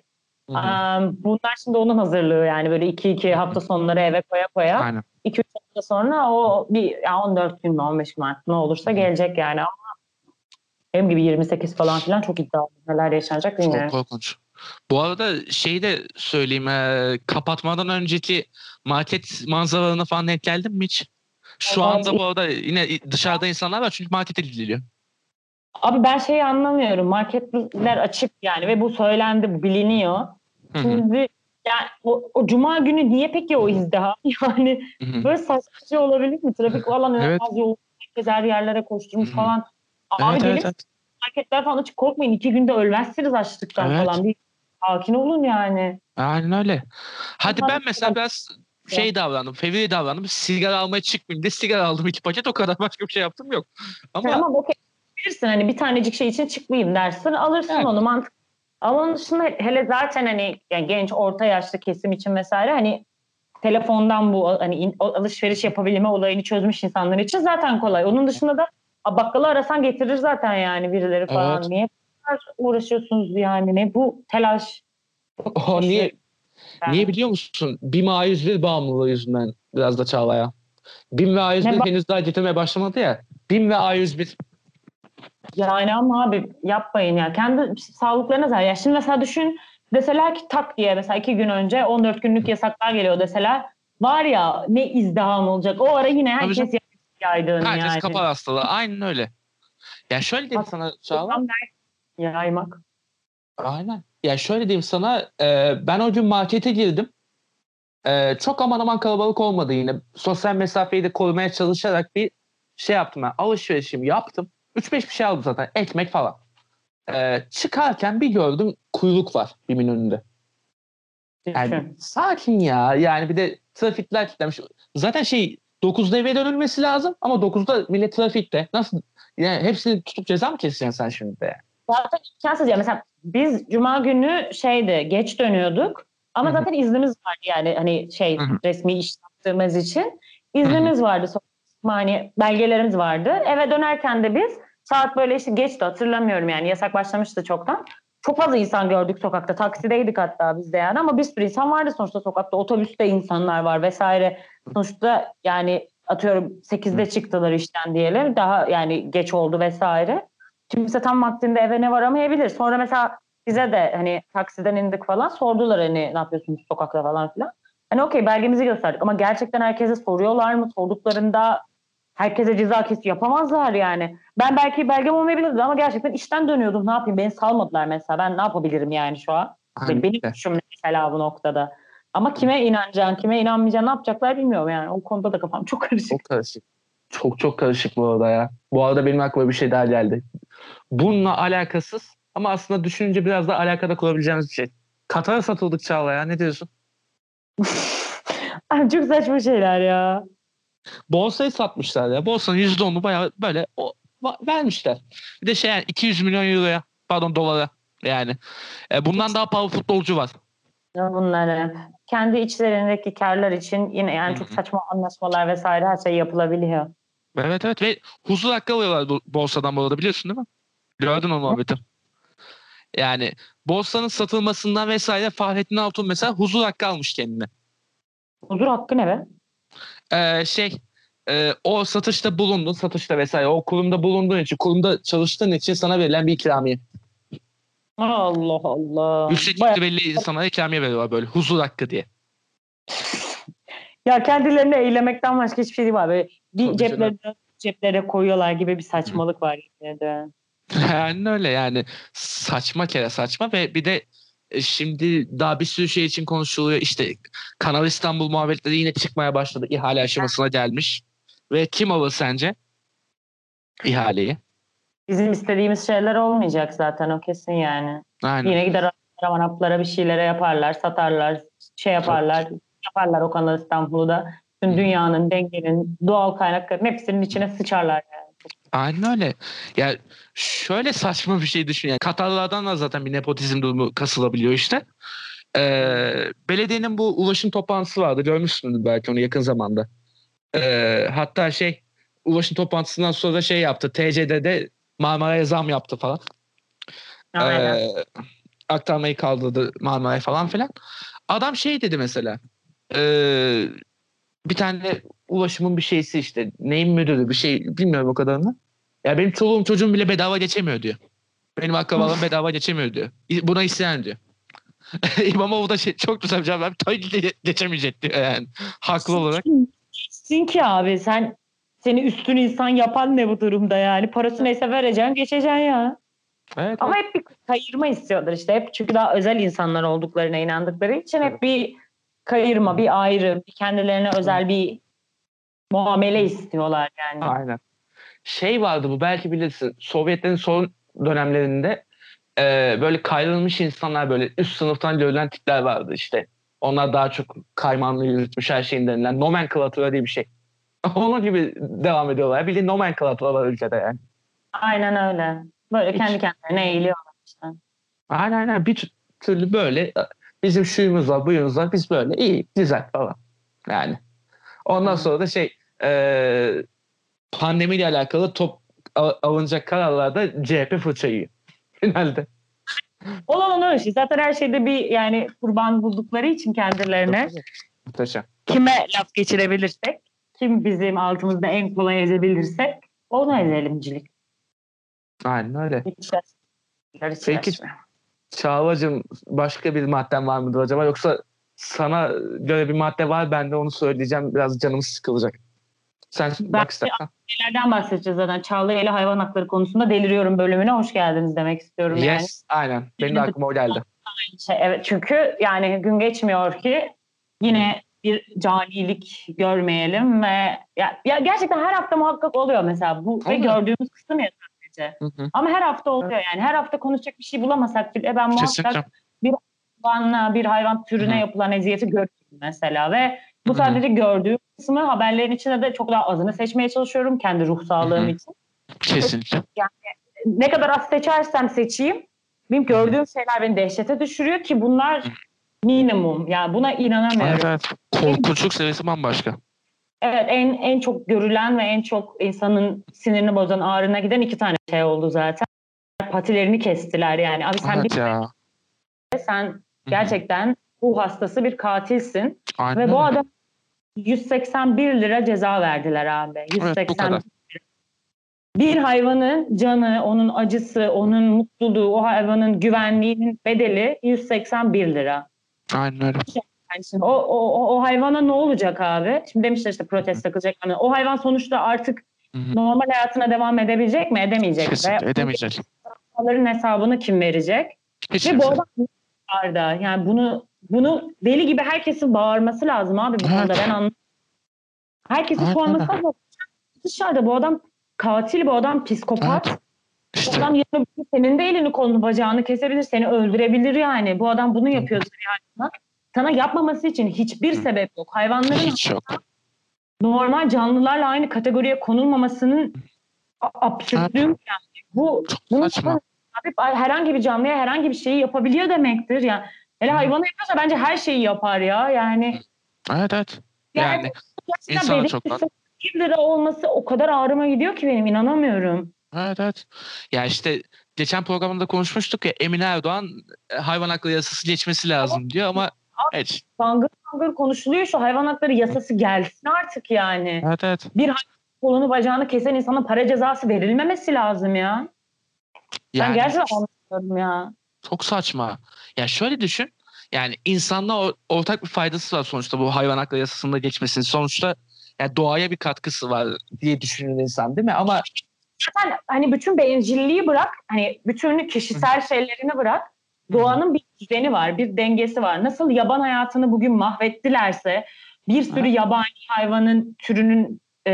Aa, Bunlar şimdi onun hazırlığı yani böyle 2-2 hafta sonları eve koya koya. Aynen. 2-3 hafta sonra o bir ya 14 gün mü 15 gün artık ne olursa gelecek yani ama benim gibi 28 falan filan çok iddialı. Neler yaşanacak Çok bilmiyorum. korkunç. Bu arada şeyi de söyleyeyim. e, kapatmadan önceki market manzaralarına falan denk geldin mi hiç? Şu Evet. anda bu arada yine dışarıda insanlar var çünkü markete gidiliyor. Abi ben şeyi anlamıyorum. Marketler açık yani ve bu söylendi, bu biliniyor. Şimdi yani o, o cuma günü niye peki o izdiham? Yani böyle saçma şey olabilir mi? Trafik falan Evet. inanılmaz yoğun. Herkes her yerlere koşturmuş falan. Abi Evet, deli evet, evet. marketler falan açık korkmayın. iki günde ölmezsiniz açlıktan Evet. falan. Bir sakin olun yani. Aynen öyle. Hadi ben mesela biraz şey davrandım, fevri davrandım. Sigara almaya çıkmayayım diye sigara aldım iki paket o kadar başka bir şey yaptım yok. Ama Tamam okey. Bilirsin hani bir tanecik şey için çıkmayayım dersin. Alırsın Evet. onu mantık. Ama onun dışında hele zaten hani yani genç orta yaşlı kesim için vesaire hani telefondan bu hani in- alışveriş yapabilme olayını çözmüş insanlar için zaten kolay. Onun dışında da a, bakkalı arasan getirir zaten yani birileri falan. Evet. Niye uğraşıyorsunuz yani ne bu telaş? o niye Yani. niye biliyor musun? BİM A101 bağımlılığı yüzünden biraz da Çağla'ya. BİM ve A101 Ne ba- henüz daha getirmeye başlamadı ya. BİM ve A101 Yani ama abi yapmayın ya. Kendi sağlıklarına zarar. Ya şimdi mesela düşün deseler ki tak diye mesela iki gün önce 14 günlük yasaklar geliyor deseler var ya ne izdiham olacak. O ara yine herkes canım. yaydığın herkes yani. kapar hastalığı. Aynen öyle. Ya şöyle diyeyim sana Çağla. Yaymak. Aynen. Ya şöyle diyeyim sana. e, ben o gün markete girdim. E, çok aman aman kalabalık olmadı yine. Sosyal mesafeyi de korumaya çalışarak bir şey yaptım ben. Alışverişimi yaptım. 3-5 bir şey aldım zaten. Ekmek falan. E, çıkarken bir gördüm kuyruk var BİM'in önünde. Yani sakin ya. Yani bir de trafikler kilitlenmiş. Zaten şey 9'da eve dönülmesi lazım ama 9'da millet trafikte. Nasıl? Yani hepsini tutup ceza mı keseceksin sen şimdi de? Zaten imkansız ya. Mesela biz cuma günü şeydi geç dönüyorduk. Ama zaten iznimiz vardı yani hani şey resmi iş yaptığımız için. iznimiz vardı. Sonuçta Hani belgelerimiz vardı. Eve dönerken de biz saat böyle işte geçti hatırlamıyorum yani yasak başlamıştı çoktan. Çok fazla insan gördük sokakta. Taksideydik hatta biz de yani ama bir sürü insan vardı sonuçta sokakta. Otobüste insanlar var vesaire. Sonuçta yani atıyorum 8'de çıktılar işten diyelim. Daha yani geç oldu vesaire. Kimse tam vaktinde eve ne varamayabilir. Sonra mesela bize de hani taksiden indik falan sordular hani ne yapıyorsunuz sokakta falan filan. Hani okey belgemizi gösterdik ama gerçekten herkese soruyorlar mı? Sorduklarında herkese ceza kesiyor. Yapamazlar yani. Ben belki belgem olmayabilirdi ama gerçekten işten dönüyordum. Ne yapayım? Beni salmadılar mesela. Ben ne yapabilirim yani şu an? Benim, benim Aynen. suçum mesela bu noktada. Ama kime inanacaksın, kime inanmayacaksın, ne yapacaklar bilmiyorum yani. O konuda da kafam çok karışık. Çok karışık. Çok çok karışık bu arada ya. Bu arada benim aklıma bir şey daha geldi. Bununla alakasız ama aslında düşününce biraz da alakada kurabileceğimiz bir şey. Katar'a satıldık Çağla ya. Ne diyorsun? Ay, çok saçma şeyler ya. Borsayı satmışlar ya. Borsanın %10'u bayağı böyle o vermişler. Bir de şey yani 200 milyon euroya pardon dolara yani. E, bundan daha pahalı futbolcu var. Bunlar hep kendi içlerindeki karlar için yine yani çok saçma anlaşmalar vesaire her şey yapılabiliyor. Evet evet ve huzur hakkı alıyorlar borsadan bu arada biliyorsun değil mi? Gördün o muhabbeti. Yani borsanın satılmasından vesaire Fahrettin Altun mesela huzur hakkı almış kendine. Huzur hakkı ne be? Ee, şey e, o satışta bulundun satışta vesaire o kurumda bulunduğun için kurumda çalıştığın için sana verilen bir ikramiye. Allah Allah. Yüksek Bayağı- belli insanlara ikramiye veriyorlar böyle huzur hakkı diye. Ya kendilerini eylemekten başka hiçbir şey değil var. Böyle bir Tabii ceplerine, ceplere koyuyorlar gibi bir saçmalık var yine de. Yani öyle yani saçma kere saçma ve bir de e, şimdi daha bir sürü şey için konuşuluyor. İşte Kanal İstanbul muhabbetleri yine çıkmaya başladı. İhale aşamasına gelmiş. Ve kim alır sence? İhaleyi. Bizim istediğimiz şeyler olmayacak zaten o kesin yani. Aynen. Yine gider Araplara bir şeylere yaparlar, satarlar, şey yaparlar, yaparlar o Kanal İstanbul'da. Tüm Hı. dünyanın, dengenin, doğal kaynakların hepsinin içine sıçarlar yani. Aynen öyle. Ya şöyle saçma bir şey düşün. Yani Katarlardan da zaten bir nepotizm durumu kasılabiliyor işte. Ee, belediyenin bu ulaşım toplantısı vardı. Görmüşsündür belki onu yakın zamanda. Ee, hatta şey ulaşım toplantısından sonra da şey yaptı. TC'de Marmara'ya zam yaptı falan. Aynen. Ee, aktarmayı kaldırdı Marmara'ya falan filan. Adam şey dedi mesela. ee, bir tane ulaşımın bir şeysi işte neyin müdürü bir şey bilmiyorum o kadarını. Ya benim çoluğum çocuğum bile bedava geçemiyor diyor. Benim akrabalarım bedava geçemiyor diyor. Buna isyan diyor. İmamoğlu da şey, çok güzel bir cevap vermiş. Tabii ki de geçemeyecek diyor yani. Haklı olarak. Geçsin ki abi sen seni üstün insan yapan ne bu durumda yani? Parası neyse vereceksin geçeceksin ya. Evet, Ama hep bir kayırma istiyorlar işte. Hep çünkü daha özel insanlar olduklarına inandıkları için hep bir kayırma, bir ayrı, bir kendilerine özel bir muamele istiyorlar yani. Aynen. Şey vardı bu belki bilirsin. Sovyetlerin son dönemlerinde e, böyle kayrılmış insanlar böyle üst sınıftan görülen tipler vardı işte. Onlar daha çok kaymanlı yürütmüş her şeyin denilen nomenklatura diye bir şey. Onun gibi devam ediyorlar. Bildiğin nomenklatura var ülkede yani. Aynen öyle. Böyle Hiç. kendi kendilerine eğiliyorlar işte. Aynen aynen bir tür- türlü böyle bizim şuyumuz var buyumuz var biz böyle iyi güzel falan. Yani. Ondan Hı. sonra da şey e, pandemiyle alakalı top al- alınacak kararlarda CHP fırça yiyor. Finalde. Olan öyle şey. Zaten her şeyde bir yani kurban buldukları için kendilerine Muhteşem. kime laf geçirebilirsek, kim bizim altımızda en kolay ezebilirsek onu ezelimcilik. Aynen öyle. Hiç hiç Peki Çağla'cığım başka bir madden var mıdır acaba yoksa sana göre bir madde var ben de onu söyleyeceğim biraz canımız sıkılacak. Sen Ben- bak istersen. Nelerden bahsedeceğiz zaten? Çağla ile hayvan hakları konusunda deliriyorum bölümüne hoş geldiniz demek istiyorum yani. Yes aynen benim de aklıma o geldi. Şey, evet çünkü yani gün geçmiyor ki yine bir canilik görmeyelim ve ya, ya gerçekten her hafta muhakkak oluyor mesela bu ve Oluyor. gördüğümüz kısım ya sadece. Hı hı. Ama her hafta oluyor yani her hafta konuşacak bir şey bulamasak bile ben Kesinlikle. muhakkak hayvanla bir hayvan türüne hı. yapılan eziyeti görüyorum mesela ve bu Hı hı. sadece gördüğüm kısmı haberlerin içinde de çok daha azını seçmeye çalışıyorum kendi ruh sağlığım Hı hı. için. Kesinlikle. Ne kadar az seçersem seçeyim benim gördüğüm şeyler beni dehşete düşürüyor ki bunlar minimum. Yani buna inanamıyorum. Evet, evet. Korkunçluk seviyesi bambaşka. Evet en en çok görülen ve en çok insanın sinirini bozan ağrına giden iki tane şey oldu zaten. Patilerini kestiler yani. Abi sen Evet bir ya. sen gerçekten bu hastası bir katilsin Aynen ve bu adam 181 lira ceza verdiler abi. bu 181 kadar. Bir hayvanın canı, onun acısı, onun mutluluğu, o hayvanın güvenliğinin bedeli 181 lira. Aynen öyle. Yani şimdi o, o, o- hayvana ne olacak abi? Şimdi demişler işte protest takılacak. Hani o hayvan sonuçta artık Hı hı. normal hayatına devam edebilecek mi? Edemeyecek. Kesinlikle Ve edemeyecek. Onların hesabını kim verecek? Hiç Ve bu adam. Yani bunu bunu deli gibi herkesin bağırması lazım abi bu Evet. konuda. Ben anlamıyorum. Herkesin sorması öyle. lazım. Dışarıda bu adam katil, bu adam psikopat. Evet. Bu İşte adam yarın senin de elini kolunu bacağını kesebilir, seni öldürebilir yani. Bu adam bunu yapıyor yani. Sana yapmaması için hiçbir Hı. sebep yok. Hayvanların hiç yok. normal canlılarla aynı kategoriye konulmamasının absürtlüğüm yani. Bu Çok bunu saçma. abi herhangi bir canlıya herhangi bir şeyi yapabiliyor demektir. Yani hele hayvana yapıyorsa bence her şeyi yapar ya. Yani Evet evet. yani, Yani gerçekten insana çok. 1 lira olması o kadar ağrıma gidiyor ki benim inanamıyorum. Evet evet. Ya işte geçen programda konuşmuştuk ya Emine Erdoğan e, hayvan hakları yasası geçmesi lazım diyor ama evet. Bangır bangır konuşuluyor şu hayvan hakları yasası gelsin artık yani. Evet evet. Kolunu bacağını kesen insana para cezası verilmemesi lazım ya. Ben Yani gerçekten anlamıyorum ya. çok saçma. Ya şöyle düşün. Yani insanla ortak bir faydası var sonuçta bu hayvan hakları yasasında geçmesinin. Sonuçta yani doğaya bir katkısı var diye düşünür insan değil mi? Ama Zaten hani bütün bencilliği bırak, hani bütün kişisel şeylerini bırak. Doğanın bir düzeni var, bir dengesi var. Nasıl yaban hayatını bugün mahvettilerse, bir sürü yabani hayvanın türünün e,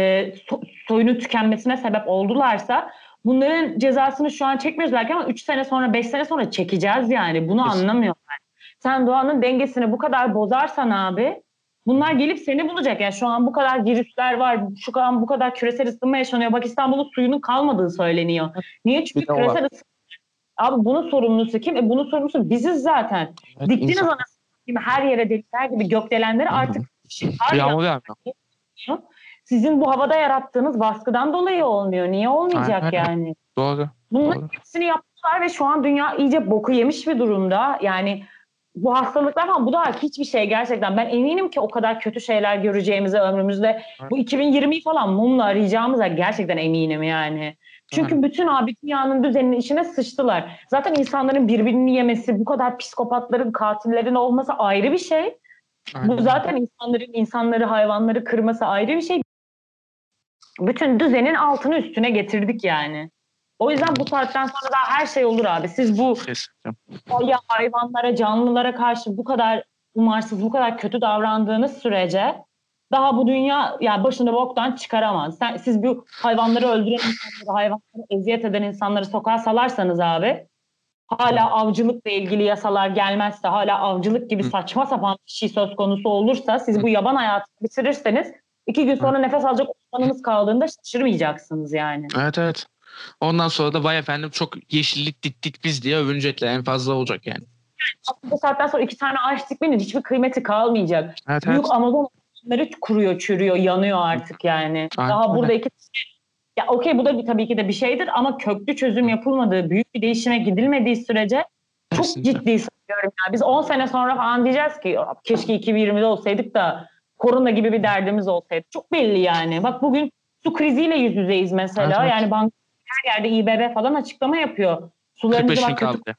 so- soyunun tükenmesine sebep oldularsa bunların cezasını şu an çekmiyoruz belki ama 3 sene sonra 5 sene sonra çekeceğiz yani. Bunu anlamıyorlar. Sen doğanın dengesini bu kadar bozarsan abi bunlar gelip seni bulacak. Yani şu an bu kadar virüsler var. Şu an bu kadar küresel ısınma yaşanıyor. Bak İstanbul'un suyunun kalmadığı söyleniyor. Niye? Çünkü küresel ısınma. Abi bunun sorumlusu kim? E bunun sorumlusu biziz zaten. evet, Diktiniz anasını her yere delikler gibi gökdelenleri artık yağmur yağmıyor. Sizin bu havada yarattığınız baskıdan dolayı olmuyor. Niye olmayacak Aynen. yani? Doğru. Bunların Doğru. hepsini yaptılar ve şu an dünya iyice boku yemiş bir durumda. Yani bu hastalıklar falan bu da hiçbir şey gerçekten. Ben eminim ki o kadar kötü şeyler göreceğimize ömrümüzde bu 2020'yi falan mumla arayacağımıza gerçekten eminim yani. Çünkü bütün abi dünyanın düzeninin içine sıçtılar. Zaten insanların birbirini yemesi, bu kadar psikopatların, katillerin olması ayrı bir şey. Bu Aynen. zaten insanların insanları, hayvanları kırması ayrı bir şey. Bütün düzenin altını üstüne getirdik yani. O yüzden bu saatten sonra da her şey olur abi. Siz bu ya hayvanlara, canlılara karşı bu kadar umarsız, bu kadar kötü davrandığınız sürece daha bu dünya ya başını boktan çıkaramaz. Sen, siz bu hayvanları öldüren insanları, hayvanları eziyet eden insanları sokağa salarsanız abi hala avcılıkla ilgili yasalar gelmezse, hala avcılık gibi saçma sapan bir şey söz konusu olursa siz bu yaban hayatını bitirirseniz iki gün sonra nefes alacak ormanınız kaldığında şaşırmayacaksınız yani. Evet evet. Ondan sonra da vay efendim çok yeşillik diktik biz diye övünecekler. En fazla olacak yani. Bu saatten sonra iki tane ağaç dikmenin hiçbir kıymeti kalmayacak. Evet evet. Büyük Amazon ormanları kuruyor, çürüyor, yanıyor artık yani. Aynen Daha burada iki ya okey bu da bir, tabii ki de bir şeydir ama köklü çözüm yapılmadığı, büyük bir değişime gidilmediği sürece çok Kesinlikle. ciddi söylüyorum yani. Biz 10 sene sonra falan diyeceğiz ki keşke 2020'de olsaydık da korona gibi bir derdimiz olsaydı. Çok belli yani. Bak bugün su kriziyle yüz yüzeyiz mesela. Evet, evet. Yani bank her yerde İBB falan açıklama yapıyor. Sularınızı 45 bin bak kötü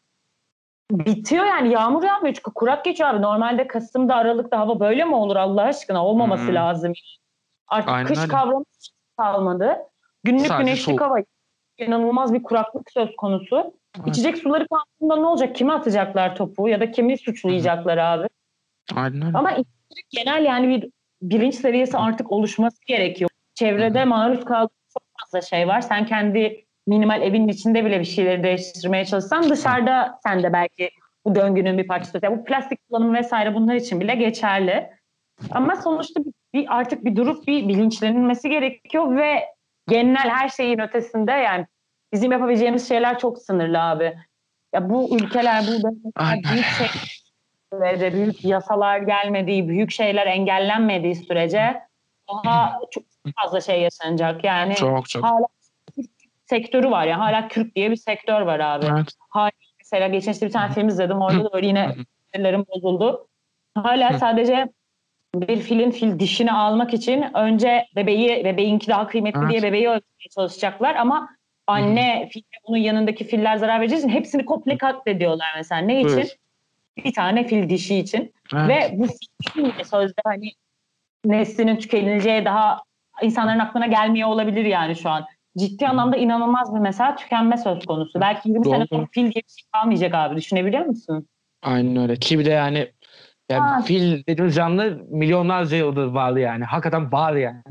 bitiyor yani yağmur yağmıyor çünkü kurak geçiyor abi. Normalde Kasım'da Aralık'ta hava böyle mi olur Allah aşkına? Olmaması Hmm. lazım. Artık Aynen kış öyle. kavramı kalmadı. Günlük Sadece güneşlik soğuk. hava inanılmaz bir kuraklık söz konusu. Evet. İçecek suları kanununda ne olacak? Kime atacaklar topu ya da kimi suçlayacaklar abi? Aynen öyle. Ama genel yani bir bilinç seviyesi artık oluşması gerekiyor. Çevrede maruz kaldığın çok fazla şey var. Sen kendi minimal evinin içinde bile bir şeyleri değiştirmeye çalışsan dışarıda sen de belki bu döngünün bir parçası. Yani bu plastik kullanımı vesaire bunlar için bile geçerli. Ama sonuçta bir, artık bir durup bir bilinçlenilmesi gerekiyor ve genel her şeyin ötesinde yani bizim yapabileceğimiz şeyler çok sınırlı abi. Ya bu ülkeler, bu büyük şey sürece, büyük yasalar gelmediği, büyük şeyler engellenmediği sürece daha çok fazla şey yaşanacak. Yani Çok çok. hala sektörü var ya. Hala Kürt diye bir sektör var abi. Evet. Mesela geçen işte bir tane film izledim. Orada da öyle yine sinirlerim bozuldu. Hala sadece bir filin fil dişini almak için önce bebeği, bebeğinki daha kıymetli Evet. diye bebeği öldürmeye çalışacaklar ama anne fille bunun yanındaki filler zarar vereceği için hepsini komple katlediyorlar mesela. Ne için? Evet. Bir tane fil dişi için. Evet. Ve bu bile sözde hani neslinin tükenileceği daha insanların aklına gelmiyor olabilir yani şu an. Ciddi anlamda inanılmaz bir mesela tükenme söz konusu. Belki 20 sene Doğru. sonra fil diye bir şey kalmayacak abi. Düşünebiliyor musun? Aynen öyle. Ki bir de yani ya Ha. fil dediğimiz canlı milyonlarca yıldır vardı yani. Hakikaten var yani.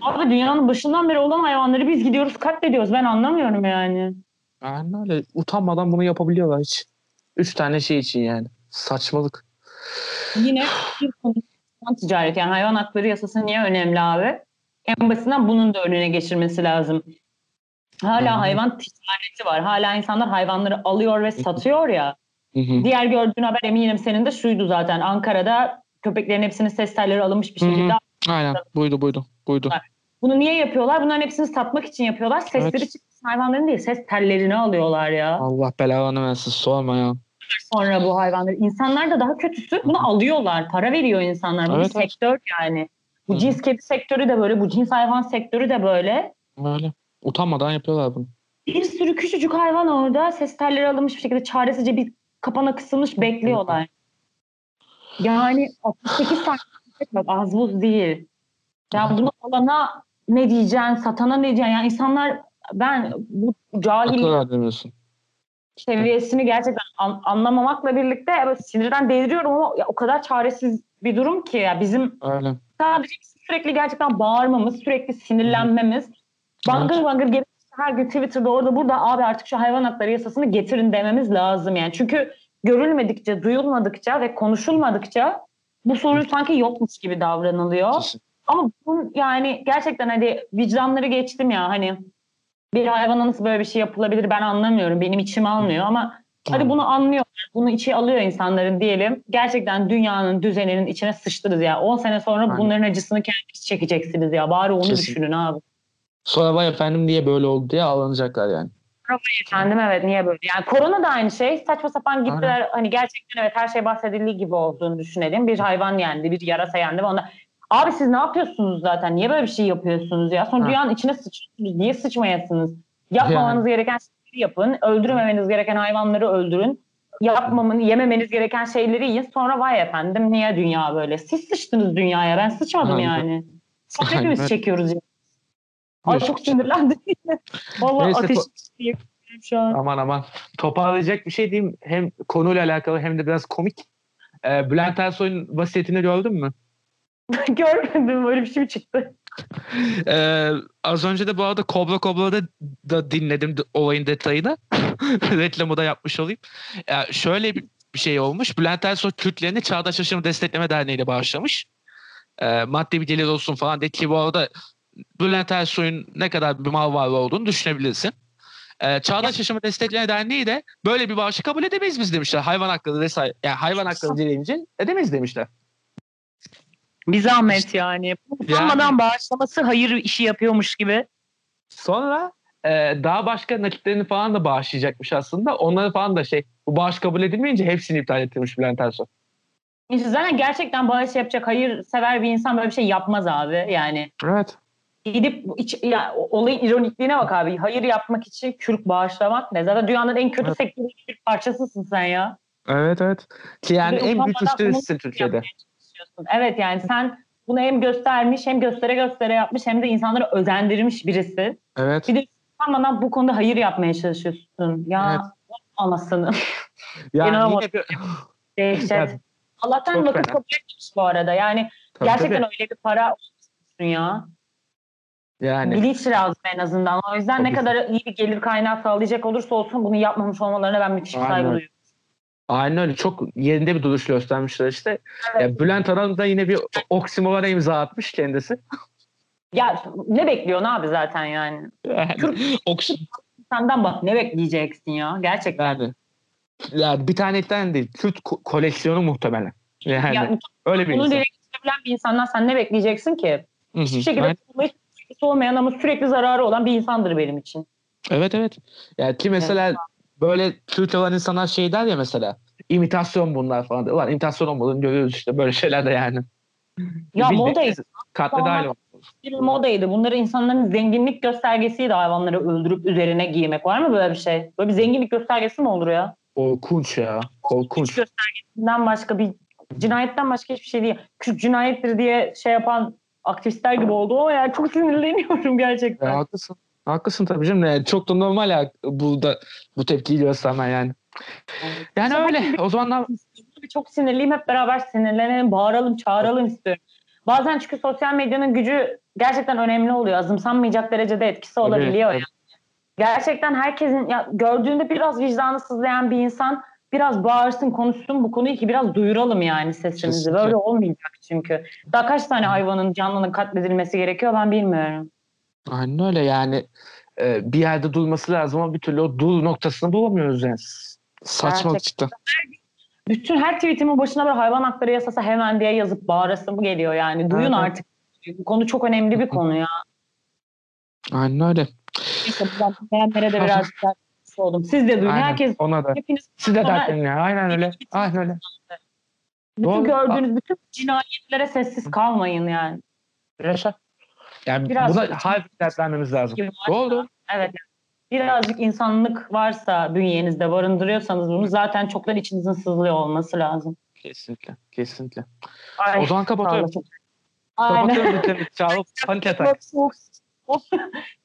Abi dünyanın başından beri olan hayvanları biz gidiyoruz katlediyoruz. Ben anlamıyorum yani. Aynen öyle. Utanmadan bunu yapabiliyorlar hiç. Üç tane şey için yani. Saçmalık. Yine bir konu hayvan ticareti yani hayvan hakları yasası niye önemli abi? En basitinden bunun da önüne geçirmesi lazım. Hala hı. hayvan ticareti var. Hala insanlar hayvanları alıyor ve satıyor ya. Diğer gördüğün haber eminim senin de şuydu zaten. Ankara'da köpeklerin hepsinin ses telleri alınmış bir şekilde. Aynen buydu buydu buydu. Bunu niye yapıyorlar? Bunların hepsini satmak için yapıyorlar. Sesleri Evet. çıksın hayvanların değil. Ses tellerini alıyorlar ya. Allah belanı versin sorma ya. Sonra bu hayvanları. İnsanlar da daha kötüsü bunu alıyorlar. Para veriyor insanlar. Bu Evet, bir evet. sektör yani. Bu Hı cins kedi sektörü de böyle. Bu cins hayvan sektörü de böyle. Öyle. Utanmadan yapıyorlar bunu. Bir sürü küçücük hayvan orada ses telleri alınmış bir şekilde çaresizce bir kapana kısılmış bekliyorlar. Yani 68 tane bak az buz değil. Ya bunu alana ne diyeceksin, satana ne diyeceksin? Yani insanlar ben bu cahil Akıl demiyorsun. Seviyesini gerçekten an- anlamamakla birlikte böyle sinirden deliriyorum ama ya o kadar çaresiz bir durum ki ya bizim Öyle. sadece sürekli gerçekten bağırmamız, sürekli sinirlenmemiz, bangır bangır gelip her gün Twitter'da orada burada abi artık şu hayvan hakları yasasını getirin dememiz lazım yani. Çünkü görülmedikçe, duyulmadıkça ve konuşulmadıkça bu sorun sanki yokmuş gibi davranılıyor. Kesin. Ama bunun yani gerçekten hadi vicdanları geçtim ya hani bir hayvana nasıl böyle bir şey yapılabilir ben anlamıyorum. Benim içim almıyor ama hadi bunu anlıyorlar. Bunu içi alıyor insanların diyelim. Gerçekten dünyanın düzeninin içine sıçtınız ya. 10 sene sonra Aynen. bunların acısını kendiniz çekeceksiniz ya. Bari onu Kesin. düşünün abi. Sonra vay efendim niye böyle oldu diye ağlanacaklar yani. Efendim evet niye böyle? Yani korona da aynı şey. Saçma sapan gittiler. Hani gerçekten evet her şey bahsedildiği gibi olduğunu düşünelim. Bir hayvan yendi, bir yarasa yendi ve onda Abi siz ne yapıyorsunuz zaten? Niye böyle bir şey yapıyorsunuz ya? Sonra Ha. dünyanın içine sıçıyorsunuz. Niye sıçmayasınız? Yapmamanız gereken şeyleri yapın. Öldürmemeniz gereken hayvanları öldürün. Yapmamın, yememeniz gereken şeyleri yiyin. Sonra vay efendim niye dünya böyle? Siz sıçtınız dünyaya. Ben sıçmadım Aynen. yani. Çok hepimiz çekiyoruz ya. Ay çok sinirlendim. Vallahi Neyse, ateş to- şu an. Aman aman. Toparlayacak bir şey diyeyim. Hem konuyla alakalı hem de biraz komik. Ee, Bülent Ersoy'un vasiyetini gördün mü? Görmedim böyle bir şey mi çıktı? Ee, az önce de bu arada Kobra Kobra'da da dinledim olayın detayını. Reklamı da yapmış olayım. Ya şöyle bir, şey olmuş. Bülent Ersoy Kürtlerini Çağdaş Yaşamı Destekleme Derneği ile bağışlamış. Ee, maddi bir gelir olsun falan diye ki bu arada Bülent Ersoy'un ne kadar bir mal varlığı olduğunu düşünebilirsin. Ee, Çağdaş Yaşamı Destekleme Derneği de böyle bir bağışı kabul edemeyiz biz demişler. Hayvan hakları vesaire. Yani hayvan hakları dileyince edemeyiz demişler. Bir zahmet yani. Utanmadan bağışlaması hayır işi yapıyormuş gibi. Sonra e, daha başka nakitlerini falan da bağışlayacakmış aslında. Onları falan da şey bu bağış kabul edilmeyince hepsini iptal ettirmiş Bülent Ersoy. İşte zaten gerçekten bağış yapacak hayır sever bir insan böyle bir şey yapmaz abi. Yani Evet. gidip iç, ya, olayın ironikliğine bak abi. Hayır yapmak için kürk bağışlamak ne? Zaten dünyanın en kötü Evet. sektörü bir parçasısın sen ya. Evet evet. Ki yani en büyük bunu Türkiye'de. yapmaya. Evet yani sen bunu hem göstermiş hem göstere göstere yapmış hem de insanları özendirmiş birisi. Evet. Bir de utanmadan bu konuda hayır yapmaya çalışıyorsun. Ya Evet. anasını. Yani İnanamadım. yine bir... Dehşet. Ya, Allah'tan vakıf kabul etmiş bu arada. Yani Tabii, gerçekten tabii. öyle bir para olsun ya. Yani Bilinç lazım en azından. O yüzden ne Tabii. kadar iyi bir gelir kaynağı sağlayacak olursa olsun bunu yapmamış olmalarına ben müthiş saygı duyuyorum. Aynen öyle. Çok yerinde bir duruş göstermişler işte. Evet. Ya Bülent Hanım da yine bir oksimorona imza atmış kendisi. Ya ne bekliyorsun abi zaten yani? Yani, Senden bak ne bekleyeceksin ya gerçekten. yani, yani bir tanetten değil. Kürt ko- koleksiyonu muhtemelen. Yani Yani öyle bir bunu insan. dile getirebilen bir insandan sen ne bekleyeceksin ki? Hiçbir şekilde etkisi olmayan ama sürekli zararı olan bir insandır benim için. Evet evet. Yani ki mesela böyle Kürt olan insanlar şey der ya mesela imitasyon bunlar falan. Ulan imitasyon olmadığını görüyoruz işte böyle şeyler de yani. Ya Bildiğiniz modaydı. Olmuş. Bir modaydı. Bunları insanların zenginlik göstergesiydi hayvanları öldürüp üzerine giymek. Var mı böyle bir şey? Böyle bir zenginlik göstergesi mi olur ya? Korkunç ya. Hiç Korkunç. göstergesinden başka bir cinayetten başka hiçbir şey değil. Küçük cinayettir diye şey yapan aktivistler gibi oldu ama yani çok sinirleniyorum gerçekten. Ya, haklısın. Haklısın tabii canım. Yani çok da normal ya burada bu tepkiyi göstermen yani. Yani Sabah öyle. O zamanlar Çok sinirliyim. Hep beraber sinirlenelim, bağıralım, çağıralım istiyorum. Bazen çünkü sosyal medyanın gücü gerçekten önemli oluyor. Azımsanmayacak derecede etkisi olabiliyor. tabii. yani. Gerçekten herkesin ya gördüğünde biraz vicdanı sızlayan bir insan biraz bağırsın, konuşsun bu konuyu ki biraz duyuralım yani sesimizi. Kesinlikle. Böyle olmayacak çünkü. Daha kaç tane hayvanın canlının katledilmesi gerekiyor ben bilmiyorum. Aynen öyle yani. e, bir yerde durması lazım ama bir türlü o dur noktasını bulamıyoruz yani. Gerçekten. cidden. Bütün her tweetimin başına böyle hayvan hakları yasası hemen diye yazıp bağırasım geliyor yani. Duyun evet. artık. Bu konu çok önemli bir konu ya. Aynen öyle. Neyse buradan dinleyenlere de yardımcı oldum. Siz de duyun. Aynen. Herkes Ona da. hepiniz Siz de dertlenin ya. Aynen öyle. Aynen öyle. bütün Doğru. gördüğünüz bütün cinayetlere sessiz kalmayın yani. Yaşa. Yani Biraz- buna harbi dertlenmemiz lazım. Varsa- Doğru. Evet. Birazcık insanlık varsa bünyenizde barındırıyorsanız bunu zaten çoktan içinizin sızlıyor olması lazım. Kesinlikle. Kesinlikle. Ay, O zaman kapatıyorum. Çağla. Kapatıyorum. Çağlıp panik atak.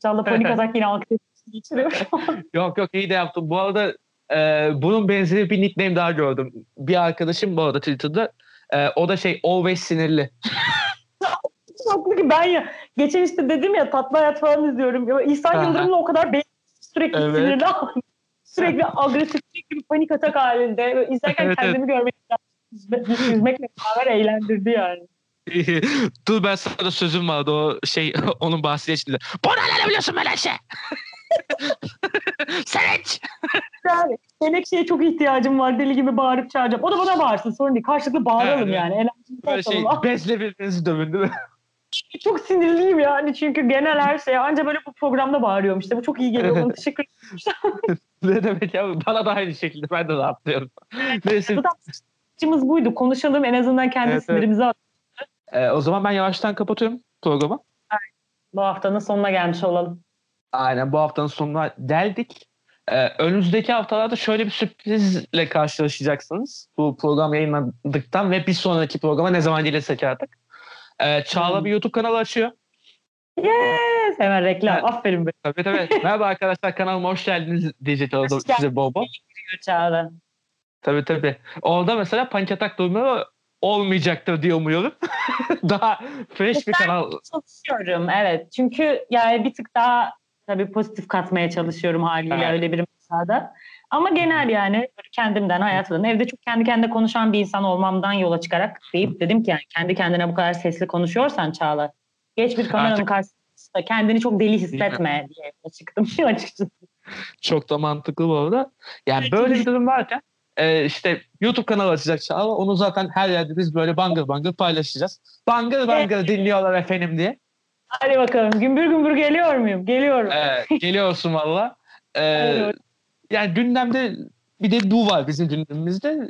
Çağla panik atak yine alkış geçiriyor. Yok yok iyi de yaptım. Bu arada e, bunun benzeri bir nickname daha gördüm. Bir arkadaşım bu arada Twitter'da. E, o da şey always sinirli. Ki ben ya. Geçen işte dedim ya tatlı hayat falan izliyorum. Ya, İhsan. Yıldırım'la o kadar be- sürekli Evet. sinirli sürekli agresif sürekli bir panik atak halinde. Böyle İzlerken Evet, kendimi görmek üzme- üzmekle beraber eğlendirdi yani. Dur ben sana sözüm vardı o şey onun bahsi içinde. Bana ne biliyorsun böyle şey? Sevinç. Yani Menekşe'ye çok ihtiyacım var. Deli gibi bağırıp çağıracağım. O da bana bağırsın sorun değil. Karşılıklı bağıralım Evet. yani. Eğlenceli Böyle şey bezle birbirinizi dövün değil mi? Çok sinirliyim yani. Çünkü genel her şeye anca böyle bu programda bağırıyorum işte. Bu çok iyi geliyor. Bana teşekkür ederim. ne demek ya bana da aynı şekilde ben de rahatlıyorum. Neyse Zaten amacımız buydu. Konuşalım en azından kendi Evet, evet. sinirimizi at. e, o zaman ben yavaştan kapatıyorum programı. Bu haftanın sonuna gelmiş olalım. Aynen bu haftanın sonuna geldik. Ee, önümüzdeki haftalarda şöyle bir sürprizle karşılaşacaksınız. Bu program yayınlandıktan ve bir sonraki programa ne zaman gelirsek artık. Ee, Çağla Hmm. bir YouTube kanalı açıyor. Yes! Hemen reklam. Evet. Aferin be. Tabii tabii. Merhaba arkadaşlar kanalıma hoş geldiniz diyecek orada Hoş size bol bol. Çağla. Tabii tabii. Orada mesela panik atak durumu olmayacaktır diye umuyorum. Daha fresh bir kanal. Çalışıyorum evet. Çünkü yani bir tık daha tabii pozitif katmaya çalışıyorum haliyle Evet. öyle bir mesada. Ama genel yani kendimden hayatımdan evde çok kendi kendine konuşan bir insan olmamdan yola çıkarak deyip dedim ki yani kendi kendine bu kadar sesli konuşuyorsan Çağla geç bir kameranın Artık- karşısında kendini çok deli hissetme diye çıktım açıkçası. Çok da mantıklı bu arada. Yani Evet, böyle evet. bir durum varken e, işte YouTube kanalı açacak Çağla. Onu zaten her yerde biz böyle bangır bangır paylaşacağız. Bangır bangır dinliyorlar efendim diye. Hadi bakalım gümbür gümbür geliyor muyum? Geliyorum. E, geliyorsun valla. E, Evet. Yani gündemde bir de bu var bizim gündemimizde.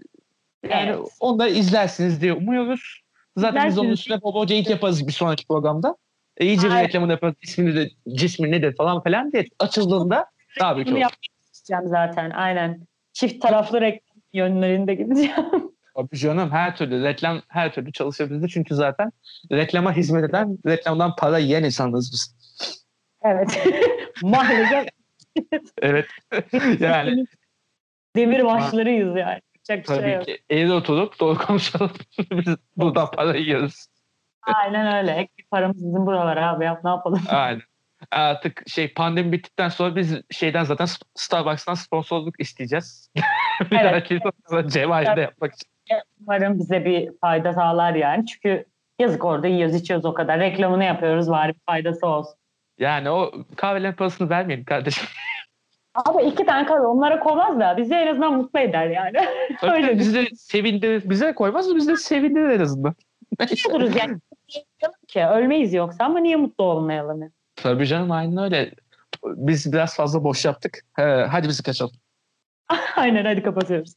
Yani Evet. da izlersiniz diye umuyoruz. Zaten biz onun İzlersiniz. üstüne Bobo yaparız bir sonraki programda. E, iyice bir reklamını yaparız. İsmini de cismi nedir falan falan diye açıldığında daha büyük olur. isteyeceğim zaten aynen. Çift taraflı reklam yönlerinde gideceğim. Tabii canım her türlü reklam her türlü çalışabilir çünkü zaten reklama hizmet eden reklamdan para yiyen insanlarız biz. evet. Mahallece Evet. yani demir başlarıyız yani. Bir şey tabii yok. ki eğri oturup doğru konuşalım. biz buradan para yiyoruz. Aynen öyle. Ek bir paramız bizim buralara abi yap ne yapalım. Aynen. Artık şey pandemi bittikten sonra biz şeyden zaten Starbucks'tan sponsorluk isteyeceğiz. bir Evet. dahaki sefere Cevahir'de yapmak için. Umarım bize bir fayda sağlar yani. Çünkü yazık orada yiyoruz içiyoruz o kadar. Reklamını yapıyoruz bari bir faydası olsun. Yani o kahvelerin parasını vermeyelim kardeşim. Abi iki tane kahve onlara koymaz da bizi en azından mutlu eder yani. Öyle bizi de sevindirir. Bize koymaz mı? Bizi de sevindirir en azından. Mutlu oluruz yani. ki ölmeyiz yoksa ama niye mutlu olmayalım? yani? Tabii canım aynen öyle. Biz biraz fazla boş yaptık. He, hadi bizi kaçalım. Aynen hadi kapatıyoruz.